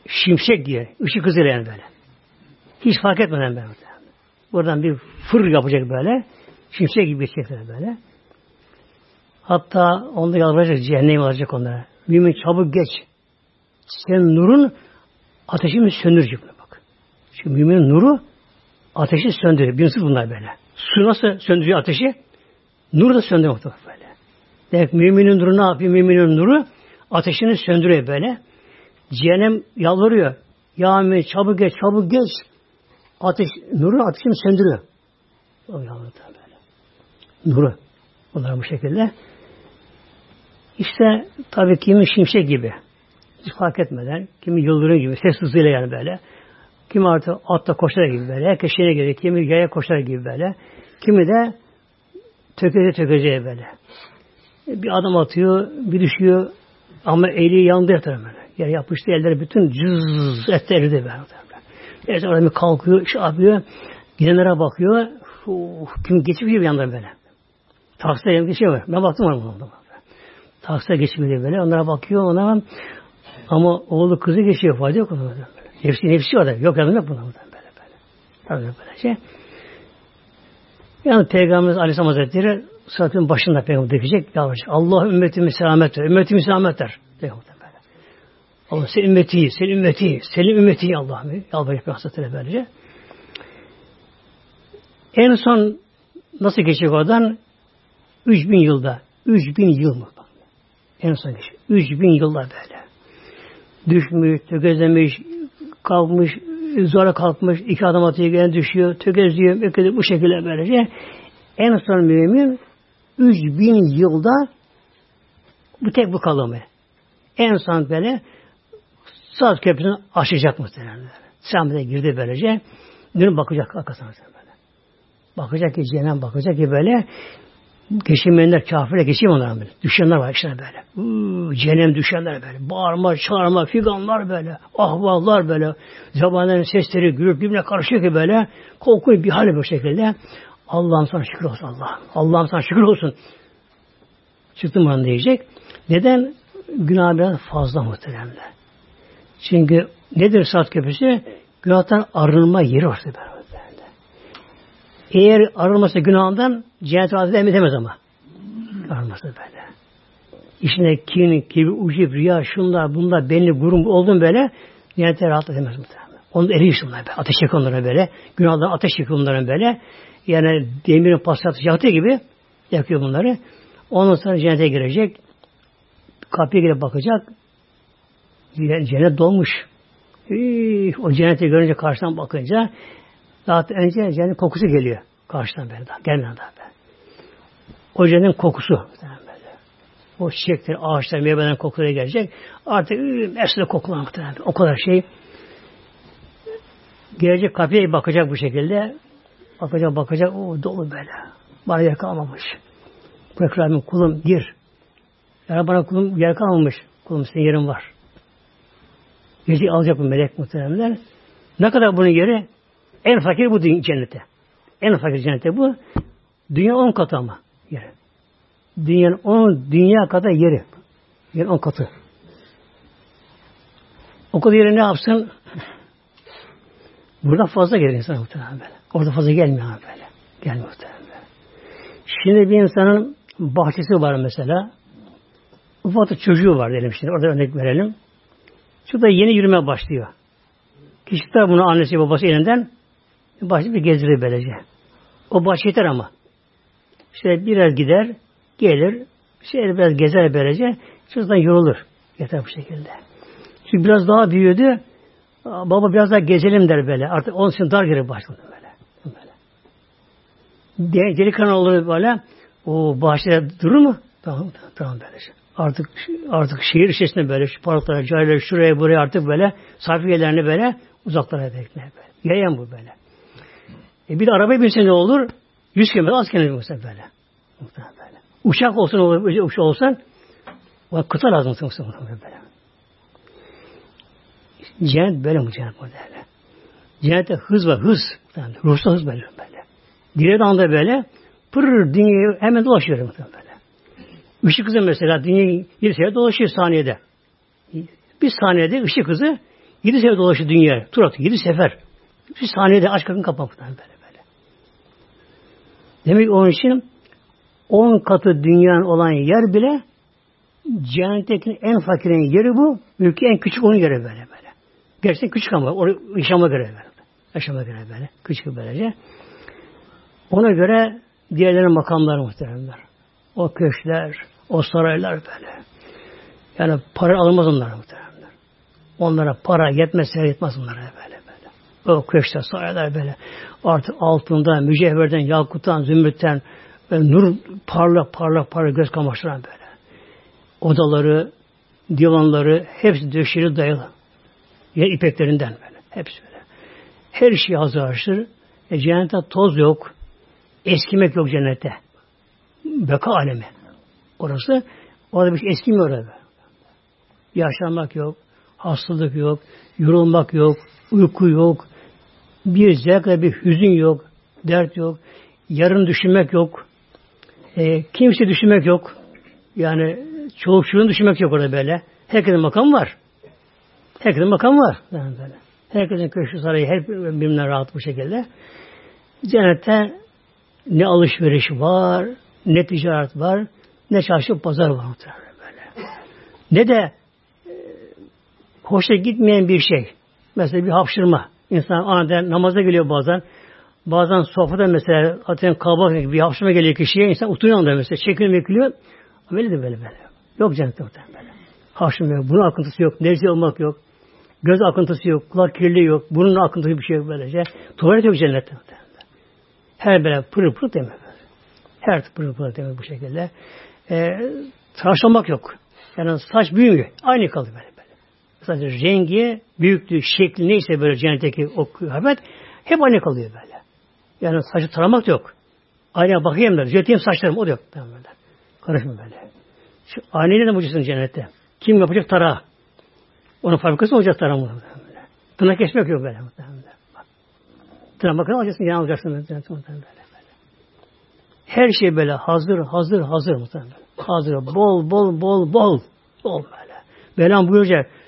şimşek diye, ışık hızıyla yani böyle. Hiç fark etmeden böyle. Buradan bir fır yapacak böyle. Şimşek gibi geçecekler böyle. Hatta onda yalvaracak, cehennem alacak onlara. Mümin çabuk geç. Senin nurun ateşimi söndürecek bak. Çünkü müminin nuru ateşi söndürüyor. Birincisi bunlar böyle. Su nasıl söndürüyor ateşi? Nur da söndürüyor böyle. Demek müminin nuru ne yapıyor? Müminin nuru ateşini söndürüyor böyle. Cehennem yalvarıyor. Ya mümin çabuk geç, çabuk geç. Ateş, nuru ateşini söndürüyor. O yalvarıyor böyle. Nuru. Bunlar bu şekilde. İşte tabii kimi şimşek gibi. Hiç fark etmeden, kimi yıldırım gibi, ses hızıyla yani böyle. Kimi artık atta koşar gibi böyle. Herkes şeyine göre, kimi yaya koşar gibi böyle. Kimi de tökeze tökezeye böyle. Bir adam atıyor, bir düşüyor ama eli yanında yatar böyle. Yere yapıştı elleri bütün cız etleri de böyle. Neyse orada bir kalkıyor, şey yapıyor. Gidenlere bakıyor. Uf, kim geçiyor bir yandan böyle. Takside yanında geçiyor. Ben baktım ona. Takside geçmiyor böyle. Onlara bakıyor ona. Ama oğlu kızı geçiyor. Fayda yok. Nefsi, nefsi orada. Yok yardım yok buna. Böyle böyle. Tabii böyle şey. Yani Peygamberimiz Aleyhisselam Hazretleri sıratın başında peygamber dökecek, yalvaracak. Allah ümmetimi selamet ver. Ümmetimi selamet ver. Peygamber böyle. Allah sen ümmeti, sen ümmeti, senin ümmeti Allah'ım. Yalvaracak Hazretleri böylece. En son nasıl geçecek oradan? 3000 yılda. 3000 yıl mı? En son geçecek. 3000 yılda böyle. Düşmüş, tökezlemiş, kalkmış, zora kalkmış, iki adım atıyor, gene düşüyor, tökezliyor, öküdü bu şekilde böylece. En son mümin 3000 yılda bu tek bu kalımı. En son böyle Saz köprüsünü aşacak muhtemelen. Samet'e girdi böylece. Dönüp bakacak arkasına böyle. Bakacak ki cehennem bakacak ki böyle geçinmeyenler kafirle geçeyim onlara böyle. Düşenler var işte böyle. Uuu, cehennem düşenler böyle. Bağırma, çağırma, figanlar böyle. Ahvallar böyle. Zamanların sesleri gürültü birbirine karışıyor ki böyle. Korkunç bir hali bu şekilde. Allah'ım sana şükür olsun Allah. Allah'ım sana şükür olsun. Çıktım bana diyecek. Neden? Günah biraz fazla muhteremler. Çünkü nedir saat köprüsü? Günahtan arınma yeri orası böyle. Eğer arınması günahından cennet razı edemez ama. Arınması böyle. İçine kin, kibir, ucub, riya, şunlar, bunlar, belli, gurum oldun böyle cennete rahat edemez muhtemelen. Onu eriyor bunlar böyle. Ateş yakınlara böyle. Günahdan ateş yakınlara böyle. Yani demirin pasatı yaktığı gibi yakıyor bunları. Ondan sonra cennete girecek. Kapıya girip bakacak. Cennet dolmuş. o cenneti görünce karşıdan bakınca daha önce cennet kokusu geliyor. Karşıdan böyle daha. Gelmeden daha böyle. O cennetin kokusu. O çiçekler, ağaçlar, meyveden kokuları gelecek. Artık hepsi de kokular muhtemelen. O kadar şey. Gelecek kapıya bakacak bu şekilde. Bakacak bakacak. O dolu böyle. Bana yer kalmamış. Bırak kulum gir. Ya bana kulum yer kalmamış. Kulum senin yerin var. Gece alacak bu melek muhteremler. Ne kadar bunun yeri? En fakir bu cennete. En fakir cennete bu. Dünya on katı ama yeri. Dünyanın on dünya kadar yeri. Yer on katı. O kadar yeri ne yapsın? Burada fazla gelir insan muhtemelen böyle. Orada fazla gelmiyor böyle. Gelmiyor muhtemelen böyle. Şimdi bir insanın bahçesi var mesela. Ufak çocuğu var diyelim şimdi. Orada örnek verelim. Şu da yeni yürüme başlıyor. Kişi de bunu annesi babası elinden başlayıp bir gezdirir böylece. O baş yeter ama. İşte biraz gider, gelir, şey biraz gezer böylece, çocuktan yorulur. Yeter bu şekilde. Çünkü biraz daha büyüdü, baba biraz daha gezelim der böyle. Artık onun için dar gelir başladı böyle. böyle. Delikanlı olur böyle, o bahçede durur mu? Tamam, tamam böylece. Artık artık şehir içerisinde böyle şu parklara, cahiller şuraya buraya artık böyle safiyelerini böyle uzaklara bekler böyle. Yayan bu böyle. E bir de araba binse ne olur? Yüz kilometre az kilometre olsa böyle. Uçak olsun, uçak olsan o kıta lazım olsun böyle. Cennet böyle mi cennet böyle. Cennette hız var, hız. Yani ruhsal hız böyle böyle. Diğer anda böyle pırr dünyayı hemen dolaşıyor böyle. Işık hızı mesela dünyayı 7 sefer dolaşıyor saniyede. Bir saniyede ışık hızı 7 sefer dolaşıyor dünya. Tur atıyor 7 sefer. Bir saniyede aç kapını kapamak böyle Demek onun için 10 katı dünyanın olan yer bile Cennetteki en fakirin yeri bu. Mülkü en küçük onun yeri böyle böyle. Gerçekten küçük ama oraya yaşama göre böyle. Yaşama göre böyle. Küçük böylece. Ona göre diğerlerinin makamları muhteremler. O köşkler, o saraylar böyle. Yani para alınmaz onlara muhteremler. Onlara para yetmezse yetmez onlara böyle böyle. O köşkler, saraylar böyle. Artık altından, mücevherden, yakuttan, zümrütten, böyle nur parlak parlak parlak göz kamaştıran böyle odaları, divanları hepsi döşeli dayalı. Ya ipeklerinden böyle. Hepsi böyle. Her şey hazır haşır. E, cennette toz yok. Eskimek yok cennette. Beka alemi. Orası. Orada bir şey eskimiyor orada. Yaşlanmak yok. Hastalık yok. Yorulmak yok. Uyku yok. Bir zevk bir hüzün yok. Dert yok. Yarın düşünmek yok. E, kimse düşünmek yok. Yani çoğu şunu düşünmek yok orada böyle. Herkesin makam var. Herkesin makam var. Yani böyle. Herkesin köşkü sarayı her birbirinden rahat bu şekilde. Cennette ne alışveriş var, ne ticaret var, ne çarşı pazar var böyle. Ne de e, hoşa gitmeyen bir şey. Mesela bir hapşırma. İnsan aniden namaza geliyor bazen. Bazen sofrada mesela atıyorum kalabalık bir hapşırma geliyor kişiye. insan oturuyor anda mesela. Çekiliyor bekliyor. Böyle de böyle böyle. Yok cennette muhtemelen. Haşım yok. Bunun akıntısı yok. Nezle olmak yok. Göz akıntısı yok. Kulak kirli yok. Bunun akıntısı bir şey yok böylece. Tuvalet yok cennette muhtemelen. Her böyle pırıl pırıl deme. Her pırıl pırıl deme bu şekilde. Ee, tıraşlamak yok. Yani saç büyümüyor. Aynı kaldı böyle böyle. Sadece rengi, büyüklüğü, şekli neyse böyle cennetteki o kıyafet hep aynı kalıyor böyle. Yani saçı taramak yok. Aynaya bakayım da düzelteyim saçlarım o da yok. Böyle. Karışmıyor böyle. Şu aileyle de mucizesin cennette. Kim yapacak tara? Onun fabrikası olacak tara mı? Tırnak kesmek yok böyle. Bak. Tırnak bakın alacaksın, yan alacaksın. Böyle, Her şey böyle hazır, hazır, hazır muhtemelen. Hazır, bol, bol, bol, bol. Bol böyle. Belam buyuracak.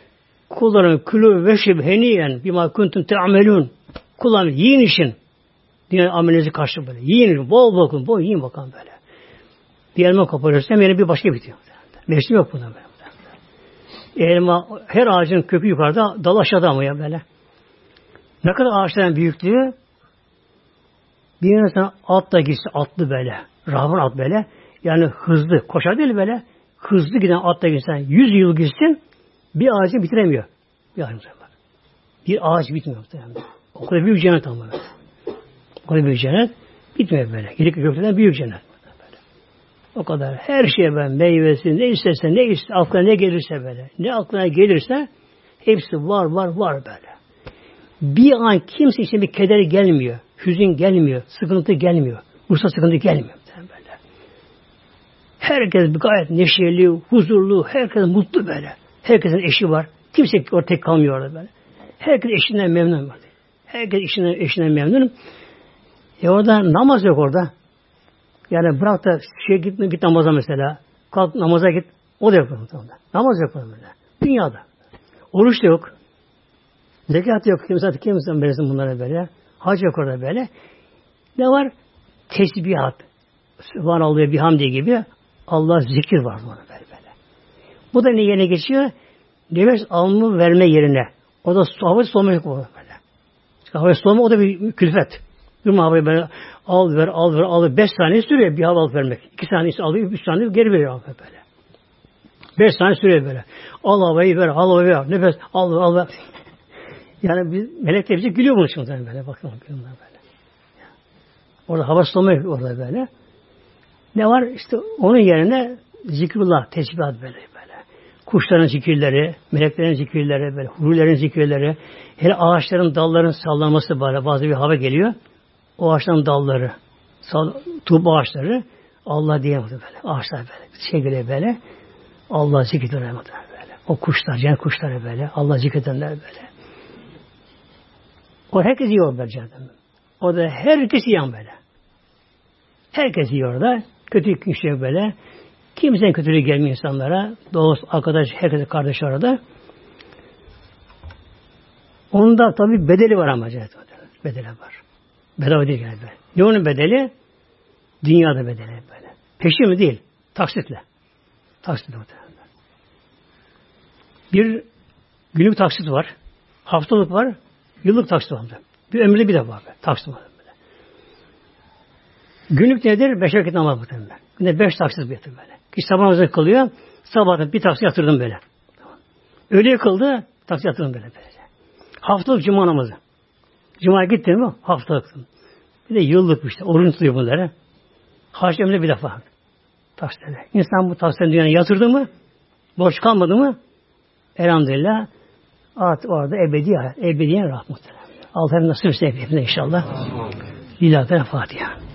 Kulların külü ve şibheniyen bima kuntum te'amelun. Kulların yiyin işin. Diye amelinizi karşı böyle. Yiyin, bol bol, bol yiyin bakalım böyle. Bir elma koparırsam yine bir başka bitiyor. Mevsim yok bunda böyle. Elma, her ağacın kökü yukarıda, dal aşağıda ama ya böyle. Ne kadar ağaçların büyüklüğü bir insan at da gitse atlı böyle. Rahman at böyle. Yani hızlı. Koşar değil böyle. Hızlı giden at da gitsen yüz yıl gitsin bir ağacı bitiremiyor. Bir ağaç, bir ağaç bitmiyor. O kadar büyük cennet ama. O kadar büyük cennet bitmiyor böyle. Gelik gökten büyük cennet. O kadar. Her şey ben meyvesi ne isterse ne ister, aklına ne gelirse böyle. Ne aklına gelirse hepsi var var var böyle. Bir an kimse için bir keder gelmiyor. Hüzün gelmiyor. Sıkıntı gelmiyor. Ruhsal sıkıntı gelmiyor. Böyle. Herkes gayet neşeli, huzurlu, herkes mutlu böyle. Herkesin eşi var. Kimse orada tek kalmıyor orada böyle. Herkes eşinden memnun. Herkes eşinden, eşinden memnun. E orada namaz yok orada. Yani bırak da şey gitme git namaza mesela. Kalk namaza git. O da yok. Namaz yok böyle. Dünyada. Oruç da yok. Zekat yok. Kimse kimse verirsin bunlara böyle. Hac yok orada böyle. Ne var? Tesbihat. Subhanallah bir hamdi gibi Allah zikir var böyle. Bu da ne yerine geçiyor? Nefes alımı verme yerine. O da hava solma yok böyle. Hava solma o da bir külfet. Durma havayı böyle al ver al ver al ver. Beş saniye sürüyor bir hava alıp vermek. İki saniyesi alıyor, üç saniye geri veriyor böyle. Beş saniye sürüyor böyle. Al havayı ver, al havayı ver. Nefes al ver, al ver. Yani biz, melekler bize gülüyor bunun için böyle. Bakın böyle. Orada hava sulamak orada böyle. Ne var? İşte onun yerine zikrullah, tesbihat böyle. Kuşların zikirleri, meleklerin zikirleri, böyle hurilerin zikirleri, hele ağaçların dalların sallanması böyle bazı bir hava geliyor o ağaçların dalları, tuğ ağaçları Allah diye böyle. Ağaçlar böyle. Şey böyle. Allah zikrediyorlar böyle. O kuşlar, cennet kuşları böyle. Allah zikredenler böyle. O herkes yiyor böyle cehennem. O da herkes yiyen böyle. Herkes yiyor orada. Kötü kişi böyle. Kimsenin kötülüğü gelmiyor insanlara. Dost, arkadaş, herkese kardeş orada. Onun da tabi bedeli var ama cennet Bedeli var. Bedava değil yani. Ne onun bedeli? Dünyada bedeli böyle. Peşin mi değil? Taksitle. Taksitle muhtemelen. Bir günlük taksit var. Haftalık var. Yıllık taksit var. Bir ömürde bir de var. Taksit var. Günlük nedir? Beş vakit namaz muhtemelen. Günde beş taksit yaptım böyle. Kişi sabah namazını kılıyor. Sabahta bir taksit yatırdım böyle. Öyle kıldı. Taksit yatırdım böyle. böyle. Haftalık cuma namazı. Cuma'ya gittin mi? Haftalık. Bir de yıllık işte. Oruç tutuyor bunları. Haç ömrü bir defa. Taksitleri. İnsan bu taksitlerin dünyaya yatırdı mı? Borç kalmadı mı? Elhamdülillah artık orada ebedi. Ebediyen rahmet. Allah nasip etse hepimize inşallah. Lillahi Fatiha.